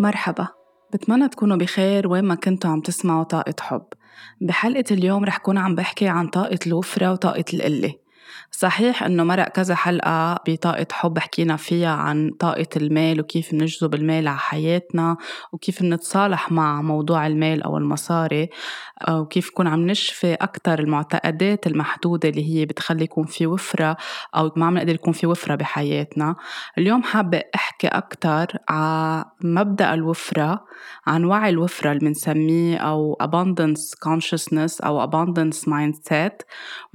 مرحبا. بتمنى تكونوا بخير وين ما كنتوا عم تسمعوا طاقة حب. بحلقة اليوم رح كون عم بحكي عن طاقة الوفرة وطاقة القلة. صحيح إنه مرق كذا حلقة بطاقة حب حكينا فيها عن طاقة المال وكيف نجذب المال على حياتنا وكيف نتصالح مع موضوع المال أو المصاري وكيف نكون عم نشفي أكثر المعتقدات المحدودة اللي هي بتخلي يكون في وفرة أو ما عم نقدر يكون في وفرة بحياتنا. اليوم حابة أحكي أكثر على مبدأ الوفرة عن وعي الوفرة اللي بنسميه أو abundance consciousness أو abundance mindset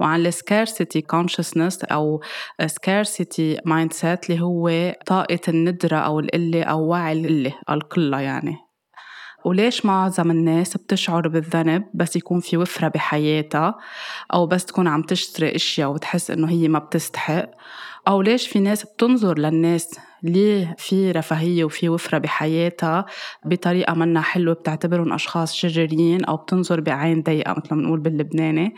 وعن scarcity consciousness أو scarcity mindset اللي هو طاقة الندرة أو القلة أو وعي القلة القلة يعني. وليش معظم الناس بتشعر بالذنب بس يكون في وفرة بحياتها أو بس تكون عم تشتري أشياء وتحس إنه هي ما بتستحق؟ أو ليش في ناس بتنظر للناس؟ ليه في رفاهية وفي وفرة بحياتها بطريقة منا حلوة بتعتبرهم أشخاص شريرين أو بتنظر بعين ضيقة مثل ما بنقول باللبناني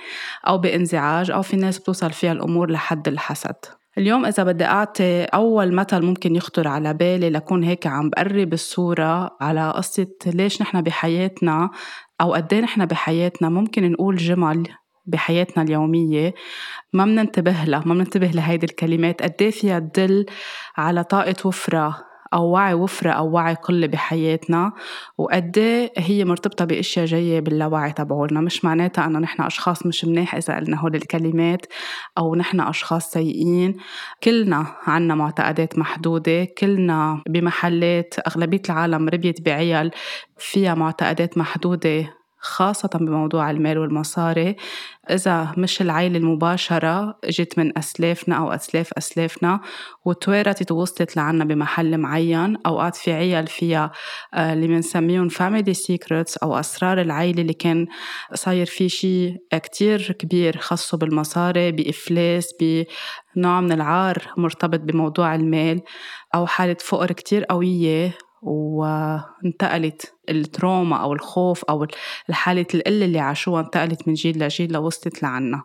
أو بانزعاج أو في ناس بتوصل فيها الأمور لحد الحسد. اليوم إذا بدي أعطي أول مثل ممكن يخطر على بالي لكون هيك عم بقرب الصورة على قصة ليش نحن بحياتنا أو قد إيه نحن بحياتنا ممكن نقول جمل بحياتنا اليومية ما مننتبه لها ما مننتبه لهيدي الكلمات. قد إيه فيها تدل على طاقة وفرة أو وعي وفرة أو وعي قلة بحياتنا وقد إيه هي مرتبطة بأشياء جاية باللاوعي تبعولنا. مش معناتها أنه نحن أشخاص مش منيح إذا قلنا هول الكلمات أو نحن أشخاص سيئين. كلنا عنا معتقدات محدودة كلنا بمحلات أغلبية العالم ربيت بعيال فيها معتقدات محدودة خاصة بموضوع المال والمصاري. إذا مش العيلة المباشرة إجت من أسلافنا أو أسلاف أسلافنا وتوارثت ووصلت لعنا بمحل معين أوقات في عيال فيها آه، اللي بنسميهم family secrets أو أسرار العيلة اللي كان صاير في شيء كتير كبير خاصه بالمصاري بإفلاس بنوع من العار مرتبط بموضوع المال أو حالة فقر كتير قوية. وانتقلت التروما أو الخوف أو الحالة القلة اللي عاشوها انتقلت من جيل لجيل لوصلت لعنا.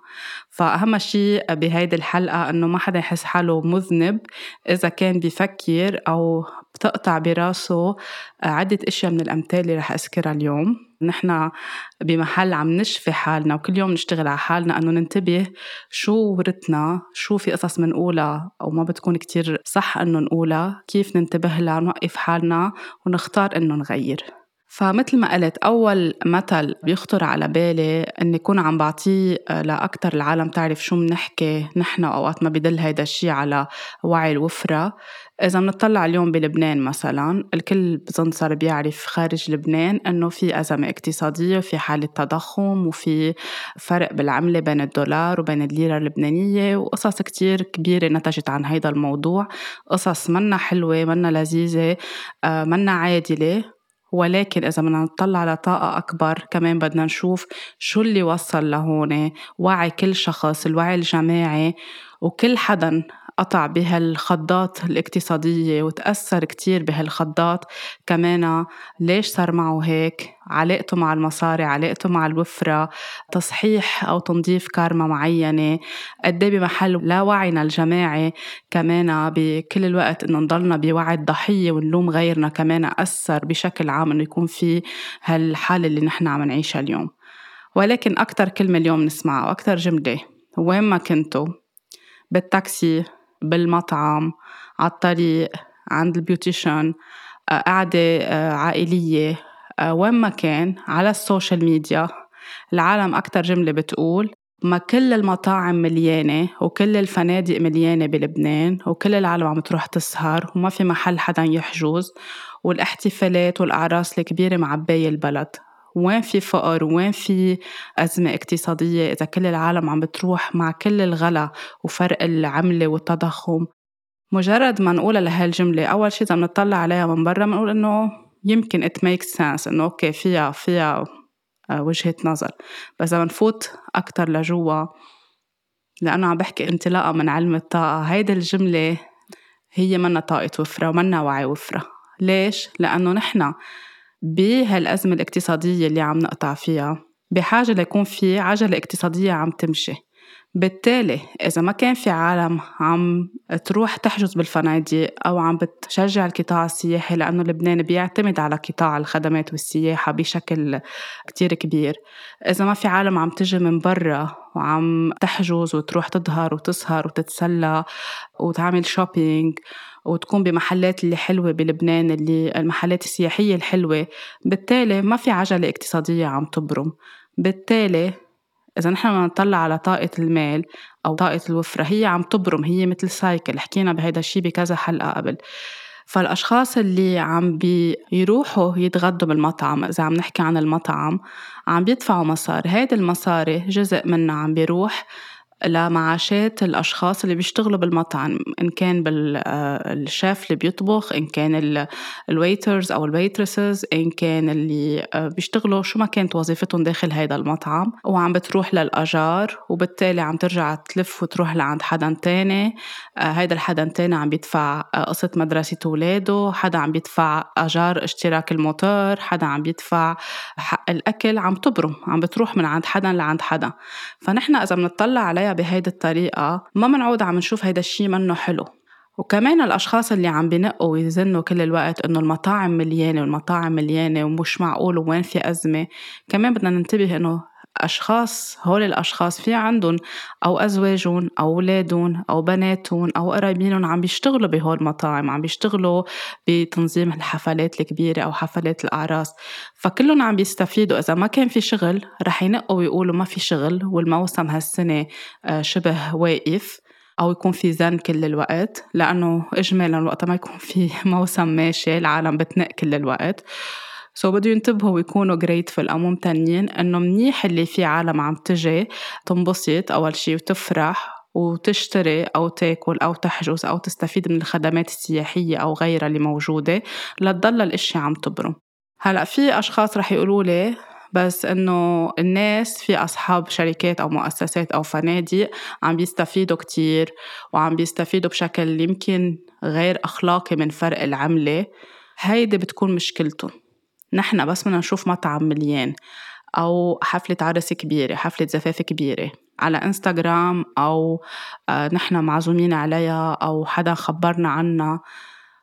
فأهم شيء بهيدي الحلقة إنه ما حدا يحس حاله مذنب إذا كان بفكر أو بتقطع براسه عدة أشياء من الأمثال اللي رح أذكرها اليوم. نحن بمحل عم نشفي حالنا وكل يوم نشتغل على حالنا إنه ننتبه شو ورثنا شو في قصص منقولها أو ما بتكون كتير صح إنه نقولها كيف ننتبه لها نوقف حالنا ونختار إنه نغير. فمثل ما قلت أول مثل بيخطر على بالي إني أكون عم بعطيه لأكتر العالم تعرف شو بنحكي نحن أوقات ما بدل هيدا الشي على وعي الوفرة. إذا بنطلع اليوم بلبنان مثلا الكل بظن صار بيعرف خارج لبنان إنه في أزمة اقتصادية وفي حالة تضخم وفي فرق بالعملة بين الدولار وبين الليرة اللبنانية وقصص كتير كبيرة نتجت عن هيدا الموضوع. قصص منا حلوة منا لذيذة آه، منا عادلة. ولكن إذا بدنا نطلع لطاقة أكبر كمان بدنا نشوف شو اللي وصل لهون وعي كل شخص الوعي الجماعي وكل حدا قطع بهالخضات الاقتصادية وتأثر كتير بهالخضات. كمان ليش صار معه هيك؟ علاقته مع المصاري علاقته مع الوفرة تصحيح أو تنظيف كارما معينة. قد إيه بمحل لا وعينا الجماعي كمان بكل الوقت إنه نضلنا بوعي الضحية ونلوم غيرنا كمان أثر بشكل عام إنه يكون في هالحالة اللي نحن عم نعيشها اليوم. ولكن أكتر كلمة اليوم نسمعها وأكتر جملة. وين ما كنتوا؟ بالتاكسي. بالمطعم على الطريق عند ال beautician آه، قعدة آه، عائلية آه، وين ما كان على ال social media. العالم أكتر جملة بتقول ما كل المطاعم مليانة وكل الفنادق مليانة بلبنان وكل العالم عم تروح تسهر وما في محل حدا يحجز والاحتفالات والأعراس الكبيرة معباية البلد. وين في فقر؟ وين في أزمة اقتصادية؟ إذا كل العالم عم بتروح مع كل الغلا وفرق العملة والتضخم. مجرد ما نقولها لهالجملة أول شيء إذا بنطلع عليها من برا بنقول إنه يمكن it makes sense إنه أوكي فيها فيها آه، وجهة نظر. بس إذا بنفوت أكتر لجوا لأنه عم بحكي انطلاقا من علم الطاقة. هيدي الجملة هي منا طاقة وفرة ومنا وعي وفرة. ليش؟ لأنه نحن بهالأزمة الاقتصادية اللي عم نقطع فيها. بحاجة ليكون في عجلة اقتصادية عم تمشي. بالتالي إذا ما كان في عالم عم تروح تحجز بالفنادق أو عم بتشجع القطاع السياحي لأنه لبنان بيعتمد على قطاع الخدمات والسياحة بشكل كتير كبير. إذا ما في عالم عم تجي من برا وعم تحجز وتروح تظهر وتسهر وتتسلى وتعمل شوبينج وتكون بمحلات اللي حلوة بلبنان اللي المحلات السياحية الحلوة. بالتالي ما في عجلة اقتصادية عم تبرم. بالتالي إذا نحن بدنا نطلع على طاقة المال أو طاقة الوفرة هي عم تبرم. هي مثل سايكل حكينا بهيدا الشي بكذا حلقة قبل. فالأشخاص اللي عم بيروحوا يتغدوا بالمطعم إذا عم نحكي عن المطعم عم بيدفعوا مصاري. هيدا المصاري جزء منها عم بيروح لمعاشات الأشخاص اللي بيشتغلوا بالمطعم إن كان بالشيف آه، اللي بيطبخ إن كان ال waiters أو ال waitresses إن كان اللي آه، بيشتغلوا شو ما كانت وظيفتهم داخل هيدا المطعم. وعم بتروح للأجار وبالتالي عم ترجع تلف وتروح لعند حدا تاني. آه، هيدا الحدا تاني عم بيدفع قصة مدرسة ولاده حدا عم بيدفع أجار اشتراك الموتور حدا عم بيدفع حق الأكل عم تبرم عم بتروح من عند حدا لعند حدا. فنحن إذا بنطلع عليها بهيدي الطريقة ما منعود عم نشوف هيدا الشيء منه حلو. وكمان الأشخاص اللي عم بنقوا ويزنوا كل الوقت إنه المطاعم مليانة والمطاعم مليانة ومش معقول وين في أزمة كمان بدنا ننتبه إنه أشخاص هول الأشخاص في عندهم أو أزواجهم أو أولادهم أو بناتهم أو قرايبينهم عم بيشتغلوا بهول المطاعم عم بيشتغلوا بتنظيم الحفلات الكبيرة أو حفلات الأعراس. فكلهم عم بيستفيدوا إذا ما كان في شغل رح ينقوا ويقولوا ما في شغل والموسم هالسنة آه، شبه واقف أو يكون في زن كل الوقت لأنه إجمالا وقت ما يكون في موسم ماشي العالم بتنق كل الوقت. سو بده ينتبهوا ويكونوا grateful أو ممتنين إنه منيح اللي في عالم عم تجي تنبسط أول شي وتفرح وتشتري أو تاكل أو تحجز أو تستفيد من الخدمات السياحية أو غيرها اللي موجودة لتضل الأشياء عم تبرم. هلأ في أشخاص رح يقولوا لي بس إنه الناس في أصحاب شركات أو مؤسسات أو فنادق عم بيستفيدوا كتير وعم بيستفيدوا بشكل يمكن غير أخلاقي من فرق العملة. هيدي بتكون مشكلتهم. نحن بس بدنا نشوف مطعم مليان أو حفلة عرس كبيرة حفلة زفاف كبيرة على إنستغرام أو آه، نحن معزومين عليها أو حدا خبرنا عنها.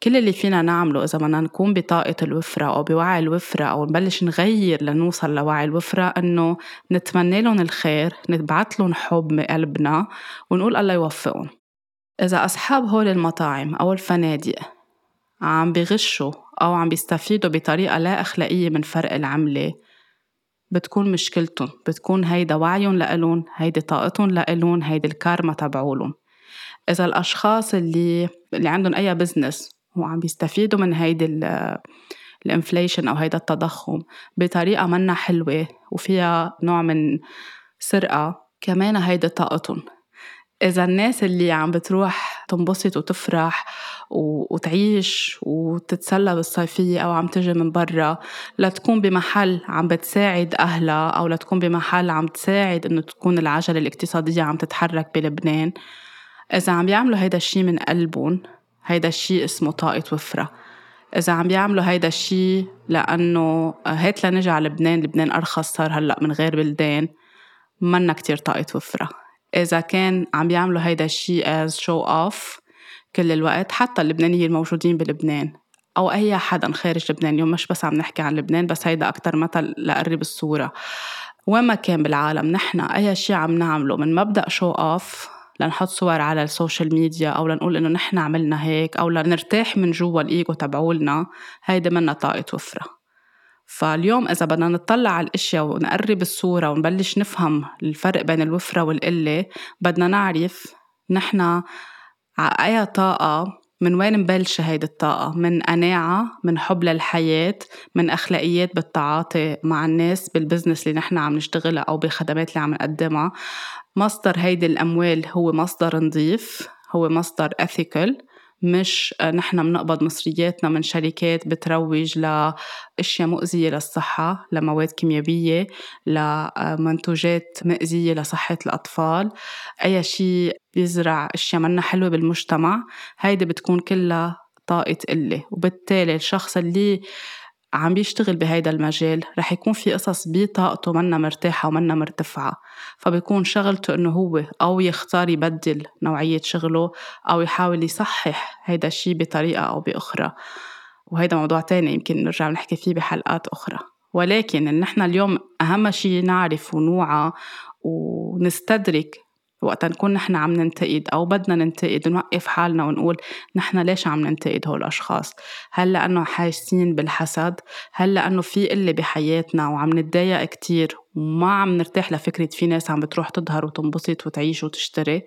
كل اللي فينا نعمله إذا بدنا نكون بطاقة الوفرة أو بوعي الوفرة أو نبلش نغير لنوصل لوعي الوفرة إنه نتمنى لهم الخير نبعث لهم حب من قلبنا ونقول الله يوفقهم. إذا أصحاب هول المطاعم أو الفنادق عم بغشوا أو عم بيستفيدوا بطريقة لا أخلاقية من فرق العملة. بتكون مشكلتهم بتكون هيدا وعيهم لإلهم هيدي طاقتهم لإلهم هيدي الكارما تبعولهم. إذا الأشخاص اللي اللي عندهم أي بزنس وعم بيستفيدوا من هيدي الانفليشن أو هيدا التضخم بطريقة منا حلوة وفيها نوع من سرقة كمان هيدي طاقتهم إذا الناس اللي عم بتروح تنبسط وتفرح وتعيش وتتسلى بالصيفية أو عم تجي من برا لتكون بمحل عم بتساعد أهلها أو لتكون بمحل عم تساعد إنه تكون العجلة الاقتصادية عم تتحرك بلبنان. إذا عم بيعملوا هيدا الشي من قلبهم هيدا الشي اسمه طاقة وفرة. إذا عم بيعملوا هيدا الشي لأنه هات لنجي على لبنان لبنان أرخص صار هلأ من غير بلدان. منا كتير طاقة وفرة. إذا كان عم بيعملوا هيدا الشي as show off كل الوقت حتى اللبنانيين الموجودين بلبنان أو أي حدا خارج لبنان اليوم مش بس عم نحكي عن لبنان بس هيدا أكتر مثل لقرب الصورة. وين ما كان بالعالم نحن أي شيء عم نعمله من مبدأ شو أوف لنحط صور على ال social media أو لنقول إنه نحن عملنا هيك أو لنرتاح من جوا الإيجو تبعولنا هيدا منا طاقة وفرة. فاليوم إذا بدنا نطلع على الأشياء ونقرب الصورة ونبلش نفهم الفرق بين الوفرة والقلة بدنا نعرف نحن أي طاقة من وين مبلشة هيدي الطاقة؟ من قناعة، من حب للحياة، من أخلاقيات بالتعاطي مع الناس بال business اللي نحن عم نشتغلها أو بالخدمات اللي عم نقدمها مصدر هيدي الأموال هو مصدر نظيف هو مصدر ethical مش نحن بنقبض مصرياتنا من شركات بتروج لأشياء مؤذية للصحة لمواد كيميائية لمنتوجات مؤذية لصحة الأطفال. أي شيء بيزرع أشياء منا حلوة بالمجتمع هيدي بتكون كلها طاقة قلة. وبالتالي الشخص اللي عم بيشتغل بهيدا المجال رح يكون في قصص بطاقته منا مرتاحة ومنا مرتفعة فبيكون شغلته إنه هو أو يختار يبدل نوعية شغله أو يحاول يصحح هيدا الشي بطريقة أو بأخرى. وهيدا موضوع تاني يمكن نرجع نحكي فيه بحلقات أخرى. ولكن إن اليوم أهم شي نعرف ونوعى ونستدرك وقتا نكون نحن عم ننتقد أو بدنا ننتقد نوقف حالنا ونقول نحن ليش عم ننتقد هول الأشخاص هل لأنه حاسين بالحسد؟ هل لأنه في اللي بحياتنا وعم نتضايق كتير وما عم نرتاح لفكرة في ناس عم بتروح تظهر وتنبسط وتعيش وتشتري؟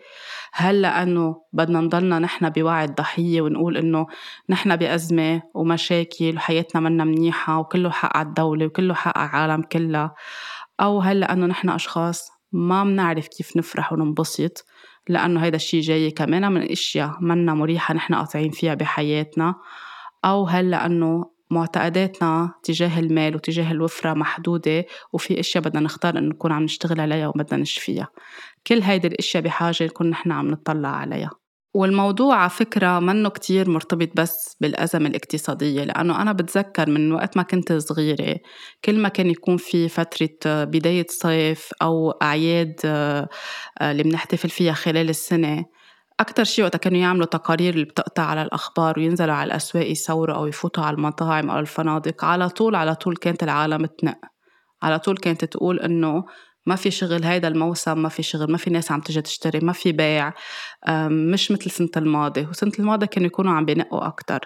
هل لأنه بدنا نضلنا نحن بوعي الضحية ونقول إنه نحن بأزمة ومشاكل وحياتنا منا منيحة وكله حق على الدولة وكله حق على العالم كلها أو هل لأنه نحن أشخاص ما بنعرف كيف نفرح وننبسط لأنه هيدا الشي جاي كمان من أشياء منا مريحة نحن قاطعين فيها بحياتنا أو هل لأنه معتقداتنا تجاه المال وتجاه الوفرة محدودة وفي أشياء بدنا نختار إنه نكون عم نشتغل عليها وبدنا نشفيها. كل هيدي الأشياء بحاجة نكون نحن عم نطلع عليها. والموضوع على فكرة منه كتير مرتبط بس بالأزمة الاقتصادية لأنه أنا بتذكر من وقت ما كنت صغيرة كل ما كان يكون في فترة بداية صيف أو أعياد آه، اللي بنحتفل فيها خلال السنة أكتر شيء وقتها كانوا يعملوا تقارير اللي بتقطع على الأخبار وينزلوا على الأسواق يصوروا أو يفوتوا على المطاعم أو الفنادق على طول على طول كانت العالم تنق على طول كانت تقول إنه ما في شغل هيدا الموسم ما في شغل ما في ناس عم تجي تشتري ما في بيع. مش مثل سنة الماضي. وسنة الماضي كانوا يكونوا عم بينقوا أكتر.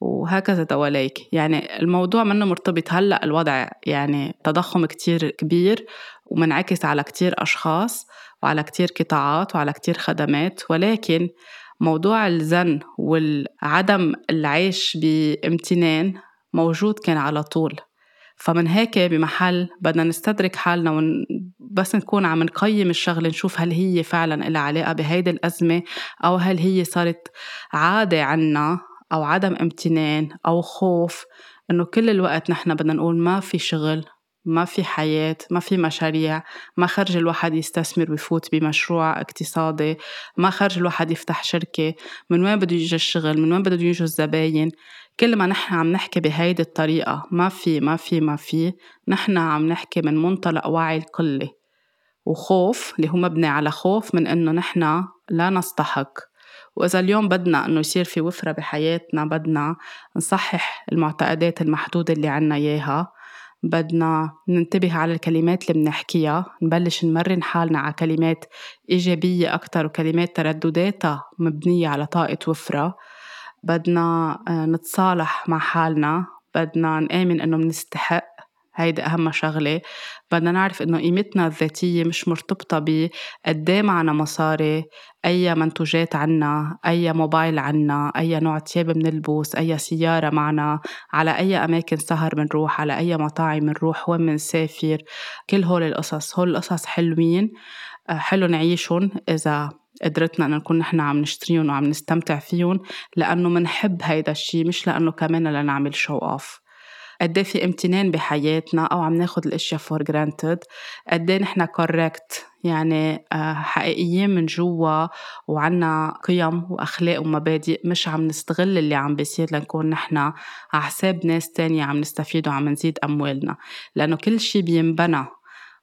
وهكذا دواليك. يعني الموضوع منه مرتبط. هلأ الوضع يعني تضخم كتير كبير ومنعكس على كتير أشخاص وعلى كتير قطاعات وعلى كتير خدمات. ولكن موضوع الزن والعدم العيش بامتنان موجود كان على طول. فمن هيك بمحل بدنا نستدرك حالنا ون... بس نكون عم نقيم الشغلة نشوف هل هي فعلا لها علاقة بهيدي الأزمة أو هل هي صارت عادة عنا أو عدم امتنان أو خوف إنه كل الوقت نحن بدنا نقول ما في شغل ما في حياة ما في مشاريع ما خرج الواحد يستثمر ويفوت بمشروع اقتصادي ما خرج الواحد يفتح شركة من وين بده يجي الشغل؟ من وين بده يجوا الزباين؟ كل ما نحن عم نحكي بهيدي الطريقة ما في ما في ما في نحن عم نحكي من منطلق وعي الكلي. وخوف اللي هو مبني على خوف من إنه نحن لا نستحق. وإذا اليوم بدنا إنه يصير في وفرة بحياتنا بدنا نصحح المعتقدات المحدودة اللي عنا إياها بدنا ننتبه على الكلمات اللي بنحكيها نبلش نمرن حالنا على كلمات إيجابية أكتر وكلمات تردداتها مبنية على طاقة وفرة. بدنا آه، نتصالح مع حالنا بدنا نآمن إنه منستحق هيدي أهم شغلة. بدنا نعرف إنه قيمتنا الذاتية مش مرتبطة بقد إيه معنا مصاري أي منتوجات عنا أي موبايل عنا أي نوع تياب بنلبس أي سيارة معنا على أي أماكن سهر بنروح على أي مطاعم بنروح وين بنسافر كل هول القصص هول القصص حلوين آه، حلو نعيشهم إذا قدرتنا إنه نكون نحن عم نشتريهم وعم نستمتع فيهم لأنه منحب هيدا الشيء مش لأنه كمان لنعمل show off قد إيه في امتنان بحياتنا أو عم ناخد الأشياء for granted قد إيه نحن correct يعني آه، حقيقيين من جوا وعنا قيم وأخلاق ومبادئ مش عم نستغل اللي عم بيصير لنكون نحن على حساب ناس تانية عم نستفيد وعم نزيد أموالنا. لأنه كل شيء بينبنى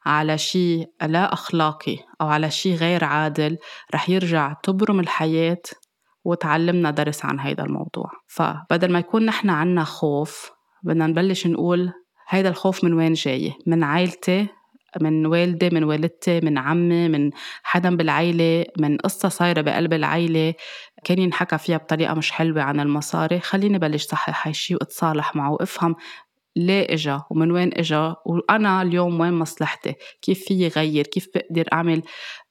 على شيء لا أخلاقي أو على شيء غير عادل رح يرجع تبرم الحياة وتعلمنا درس عن هيدا الموضوع. فبدل ما يكون نحن عنا خوف بدنا نبلش نقول هيدا الخوف من وين جاي؟ من عائلتي من والدي من والدتي من عمي من حدا بالعيلة من قصة صايرة بقلب العيلة. كان ينحكى فيها بطريقة مش حلوة عن المصاري. خليني بلش صحح هاي الشي وأتصالح معه وأفهم ليه إجا ومن وين إجا وأنا اليوم وين مصلحتي؟ كيف في غير؟ كيف بقدر أعمل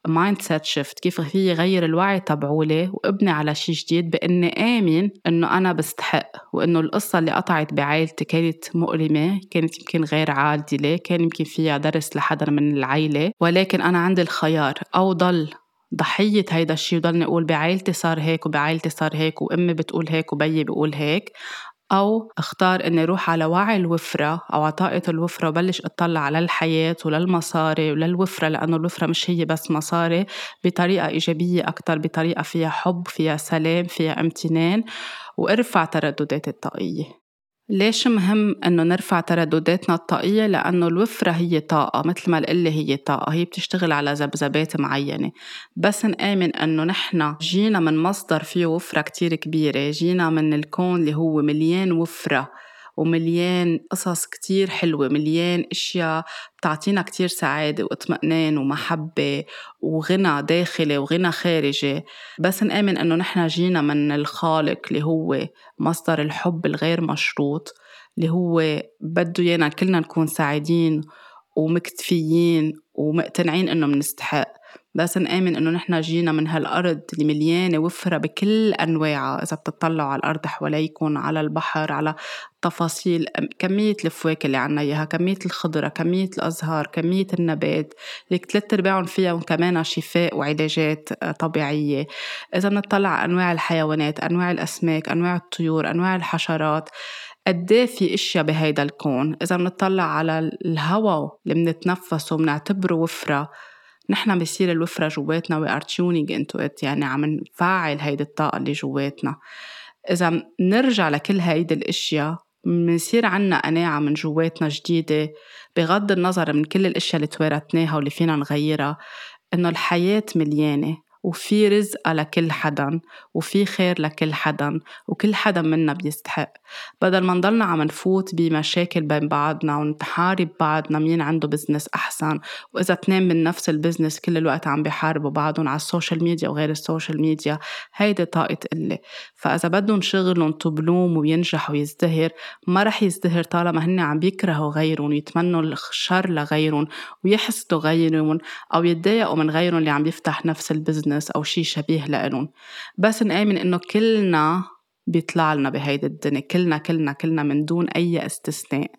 mindset shift كيف في غير الوعي تبعولي؟ وابني على شيء جديد بإني آمن إنه أنا بستحق وإنه القصة اللي قطعت بعائلتي كانت مؤلمة كانت يمكن غير عادله كان يمكن فيها درس لحدا من العيلة ولكن أنا عندي الخيار. أو ضل ضحية هيدا الشيء وضلني أقول بعائلتي صار هيك وبعائلتي صار هيك وأمي بتقول هيك وبيي بيقول هيك. أو أختار إني روح على وعي الوفرة أو على طاقة الوفرة وبلش أطلع على الحياة وللمصاري وللوفرة لأنه الوفرة مش هي بس مصاري بطريقة إيجابية أكتر بطريقة فيها حب فيها سلام فيها امتنان وأرفع ترددات الطاقية. ليش مهم إنه نرفع تردداتنا الطاقية؟ لأنه الوفرة هي طاقة مثل ما القلة هي طاقة هي بتشتغل على ذبذبات معينة بس نآمن إنه نحن جينا من مصدر فيه وفرة كتير كبيرة جينا من الكون اللي هو مليان وفرة ومليان قصص كتير حلوة مليان أشياء بتعطينا كتير سعادة واطمئنان ومحبة وغنى داخلي وغنى خارجي. بس نآمن أنه نحن جينا من الخالق اللي هو مصدر الحب الغير مشروط اللي هو بده يانا كلنا نكون سعيدين ومكتفيين ومقتنعين إنه منستحق. بس نآمن إنه نحن جينا من هالأرض اللي مليانة وفرة بكل أنواعها. إذا بتطلعوا على الأرض حواليكم على البحر على تفاصيل كمية الفواكه اللي عنا إياها كمية الخضرة كمية الأزهار كمية النبات. اللي ثلاث أرباعهم فيها كمان شفاء وعلاجات آه، طبيعية. إذا بنطلع أنواع الحيوانات أنواع الأسماك أنواع الطيور أنواع الحشرات قد إيه في أشياء بهيدا الكون؟ إذا بنطلع على الهواء اللي بنتنفسه بنعتبره وفرة نحن بصير الوفرة جواتنا we are tuning into it يعني عم نفعل هيدي الطاقة اللي جواتنا. إذا نرجع لكل هيدي الأشياء منصير عنا قناعة من جواتنا جديدة بغض النظر من كل الأشياء اللي توارثناها واللي فينا نغيرها إنه الحياة مليانة. وفي رزق لكل حدا وفي خير لكل حدا وكل حدا منا بيستحق. بدل ما نضلنا عم نفوت بمشاكل بين بعضنا ونحارب بعضنا مين عنده business أحسن. وإذا اثنين من نفس ال business كل الوقت عم بيحاربوا بعضهم على ال social media وغير ال social media هيدي طاقة قلة فإذا بدهم شغلهم ت bloom وينجح ويزدهر ما رح يزدهر طالما هن عم بيكرهوا غيرهم ويتمنوا الشر لغيرهم ويحسدوا غيرهم أو يتضايقوا من غيرهم اللي عم يفتح نفس ال business business أو شي شبيه لإلهم. بس نآمن إنه كلنا بيطلع لنا بهيدي الدنيا كلنا كلنا كلنا من دون أي استثناء.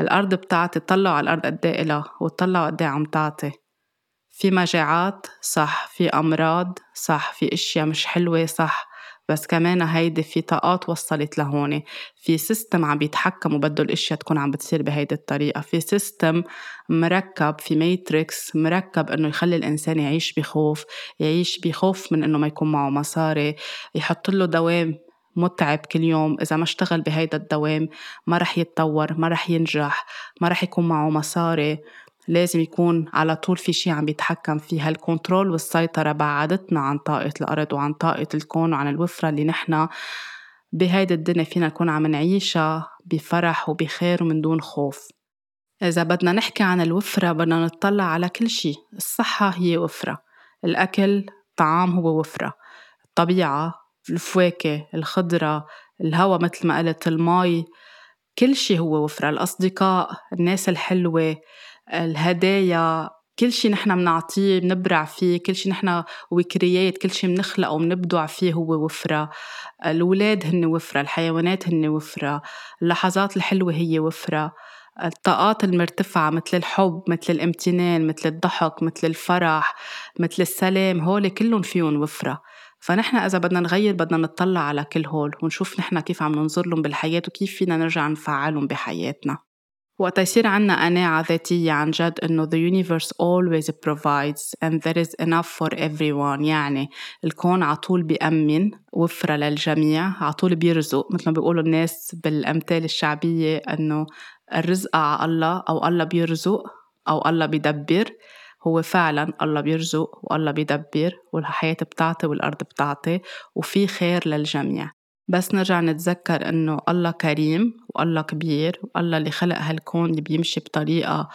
الأرض بتعطي طلعوا على الأرض قد إيه إلها؟ وطلعوا قد إيه عم تعطي. في مجاعات صح في أمراض صح في أشياء مش حلوة صح. بس كمان هيدي في طاقات وصلت لهون. في system عم بيتحكم وبده الاشياء تكون عم بتصير بهيدي الطريقة. في system مركب في matrix مركب انه يخلي الإنسان يعيش بخوف يعيش بخوف من انه ما يكون معه مصاري. يحط له دوام متعب كل يوم. إذا ما اشتغل بهيدا الدوام ما رح يتطور ما رح ينجح ما رح يكون معه مصاري. لازم يكون على طول في شيء عم بيتحكم فيه. هالكنترول والسيطرة بعدتنا عن طاقة الأرض وعن طاقة الكون وعن الوفرة اللي نحن بهيدي الدنيا فينا نكون عم نعيشها بفرح وبخير ومن دون خوف. إذا بدنا نحكي عن الوفرة بدنا نطلع على كل شيء. الصحة هي وفرة. الأكل طعام هو وفرة. الطبيعة الفواكه الخضرة الهواء مثل ما قلت المي كل شيء هو وفرة. الأصدقاء الناس الحلوة الهدايا كل شيء نحن بنعطيه بنبرع فيه كل شيء نحن وكريات كل شيء بنخلقه وبنبدع فيه هو وفرة. الأولاد هن وفرة الحيوانات هن وفرة اللحظات الحلوة هي وفرة. الطاقات المرتفعة مثل الحب مثل الامتنان مثل الضحك مثل الفرح مثل السلام هول كلهم فيهم وفرة. فنحن إذا بدنا نغير بدنا نطلع على كل هول ونشوف نحن كيف عم ننظر لهم بالحياة وكيف فينا نرجع نفعلهم بحياتنا. وقت يصير عنا قناعة ذاتية عن جد إنه the universe always provides and there is enough for everyone. يعني الكون عطول بيأمن وفرة للجميع عطول بيرزق. مثل ما بيقولوا الناس بالأمثال الشعبية إنه الرزق على الله أو الله بيرزق أو الله بيدبر. هو فعلا الله بيرزق والله بيدبر والحياة بتعطي والأرض بتعطي وفي خير للجميع. بس نرجع نتذكر إنه الله كريم والله كبير والله اللي خلق هالكون اللي بيمشي بطريقة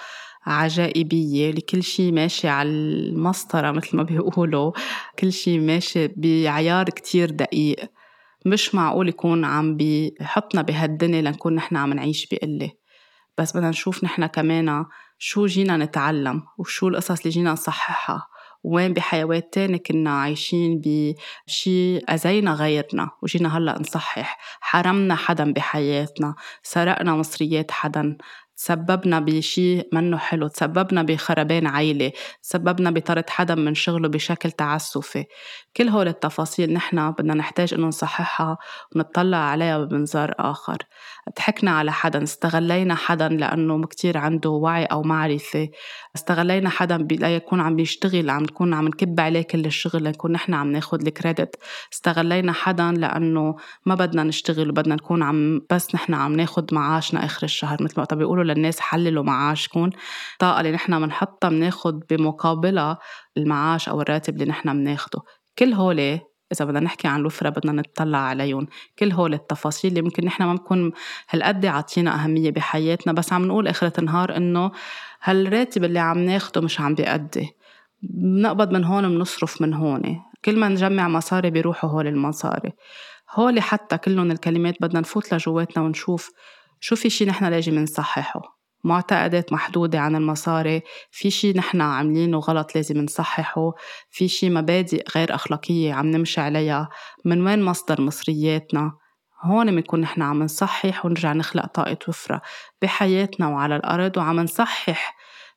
عجائبية اللي كل شي ماشي على المسطرة مثل ما بيقولوا كل شي ماشي بعيار كتير دقيق. مش معقول يكون عم بيحطنا بهالدنيا لنكون نحن عم نعيش بقلة. بس بدنا نشوف نحن كمان شو جينا نتعلم وشو القصص اللي جينا نصححها. وين بحيوات تاني كنا عايشين بشي أذينا غيرنا وجينا هلأ نصحح. حرمنا حدا بحياتنا سرقنا مصريات حدا. تسببنا بشيء منه حلو تسببنا بخربان عيلة تسببنا بطرد حدا من شغله بشكل تعسفي. كل هول التفاصيل نحن بدنا نحتاج إنه نصححها ونطلع عليها بمنظار آخر. ضحكنا على حدا استغلينا حدا لأنه كتير عنده وعي أو معرفة. استغلينا حدا ليكون عم بيشتغل عم نكون عم نكب عليه كل الشغل لنكون نحن عم ناخد الكريدت. استغلينا حدا لأنه ما بدنا نشتغل وبدنا نكون عم بس نحن عم ناخد معاشنا آخر الشهر مثل ما بيقولوا للناس حللوا معاشكم الطاقة اللي نحن بنحطها بناخد بمقابلها المعاش أو الراتب اللي نحن بناخده كل هولي إذا بدنا نحكي عن الوفرة بدنا نطلع عليهم كل هول التفاصيل اللي ممكن نحن ما بنكون هالقد عاطينا أهمية بحياتنا بس عم نقول آخرة النهار إنه هالراتب اللي عم ناخده مش عم بيأدي. بنقبض من هون بنصرف من هون. كل ما نجمع مصاري بيروحوا هول المصاري. هول حتى كلهم الكلمات بدنا نفوت لجواتنا ونشوف شو في شي نحن لازم نصححه معتقدات محدودة عن المصاري في شي نحن عاملينه غلط لازم نصححه في شي مبادئ غير أخلاقية عم نمشي عليها من وين مصدر مصرياتنا؟ هون بنكون نحن عم نصحح ونرجع نخلق طاقة وفرة بحياتنا وعلى الأرض وعم نصحح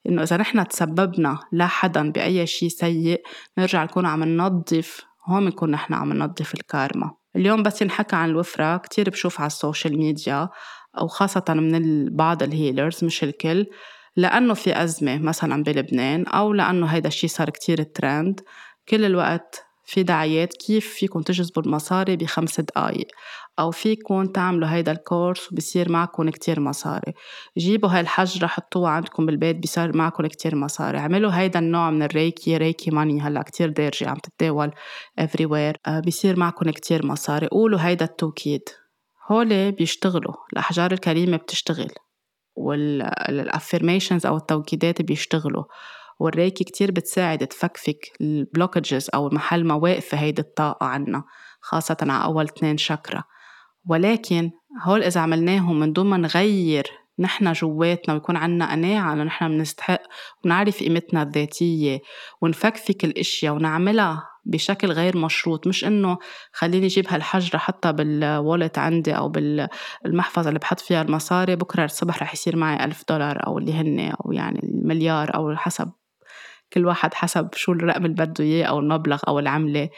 إنه إذا نحن تسببنا لحدا بأي شي سيء نرجع نكون عم ننظف هون بنكون نحن عم ننظف الكارما. اليوم بس ينحكى عن الوفرة كتير بشوف على ال social media أو خاصة من بعض ال healers مش الكل لأنه في أزمة مثلا بلبنان أو لأنه هيدا الشي صار كتير ترند كل الوقت في دعايات كيف فيكم تجذبوا المصاري بخمس دقايق أو فيكم تعملوا هيدا ال course وبصير معكم كتير مصاري. جيبوا هاي الحجرة حطوها عندكم بالبيت بصير معكم كتير مصاري. عملوا هيدا النوع من الريكي Reiki money هلأ كتير دارجة عم تتداول everywhere آه، بصير معكم كتير مصاري. قولوا هيدا التوكيد. هول بيشتغلوا الأحجار الكريمة بتشتغل وال affirmations أو التوكيدات بيشتغلوا والريكي كتير بتساعد تفكفك ال blockages أو محل ما واقفة هيدي الطاقة عنا خاصة على أول اثنين شكرا. ولكن هول إذا عملناهم من دون ما نغير نحن جواتنا ويكون عنا قناعة إنه نحن بنستحق ونعرف قيمتنا الذاتية ونفكفك الأشياء ونعملها بشكل غير مشروط. مش إنه خليني أجيب هالحجرة حتى بالوالت عندي أو بالمحفظة اللي بحط فيها المصاري بكرة الصبح رح يصير معي ألف دولار أو اللي هن أو يعني المليار أو حسب كل واحد حسب شو الرقم اللي بده إياه أو المبلغ أو العملة.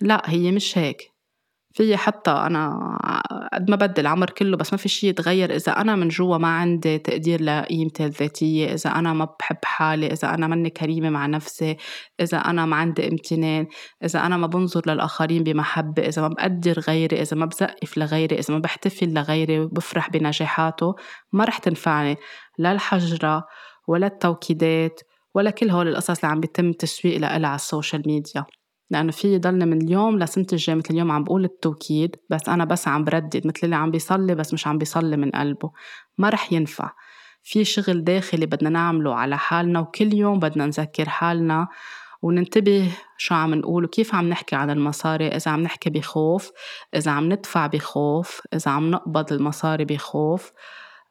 لا هي مش هيك. في حتى أنا قد ما بدي العمر كله بس ما في شيء يتغير إذا أنا من جوا ما عندي تقدير لقيمتي الذاتية إذا أنا ما بحب حالي إذا أنا ماني كريمة مع نفسي إذا أنا ما عندي امتنان إذا أنا ما بنظر للآخرين بمحبة إذا ما بقدر غيري إذا ما بزقف لغيري إذا ما بحتفل لغيري وبفرح بنجاحاته ما رح تنفعني. لا الحجرة ولا التوكيدات ولا كل هول القصص اللي عم بيتم تسويق لها على ال social media. لأنه في يضلنا من اليوم لسنة الجاي مثل اليوم عم بقول التوكيد بس أنا بس عم بردد مثل اللي عم بيصلي بس مش عم بيصلي من قلبه. ما رح ينفع. في شغل داخلي بدنا نعمله على حالنا وكل يوم بدنا نذكر حالنا وننتبه شو عم نقول وكيف عم نحكي عن المصاري إذا عم نحكي بخوف إذا عم ندفع بخوف إذا عم نقبض المصاري بخوف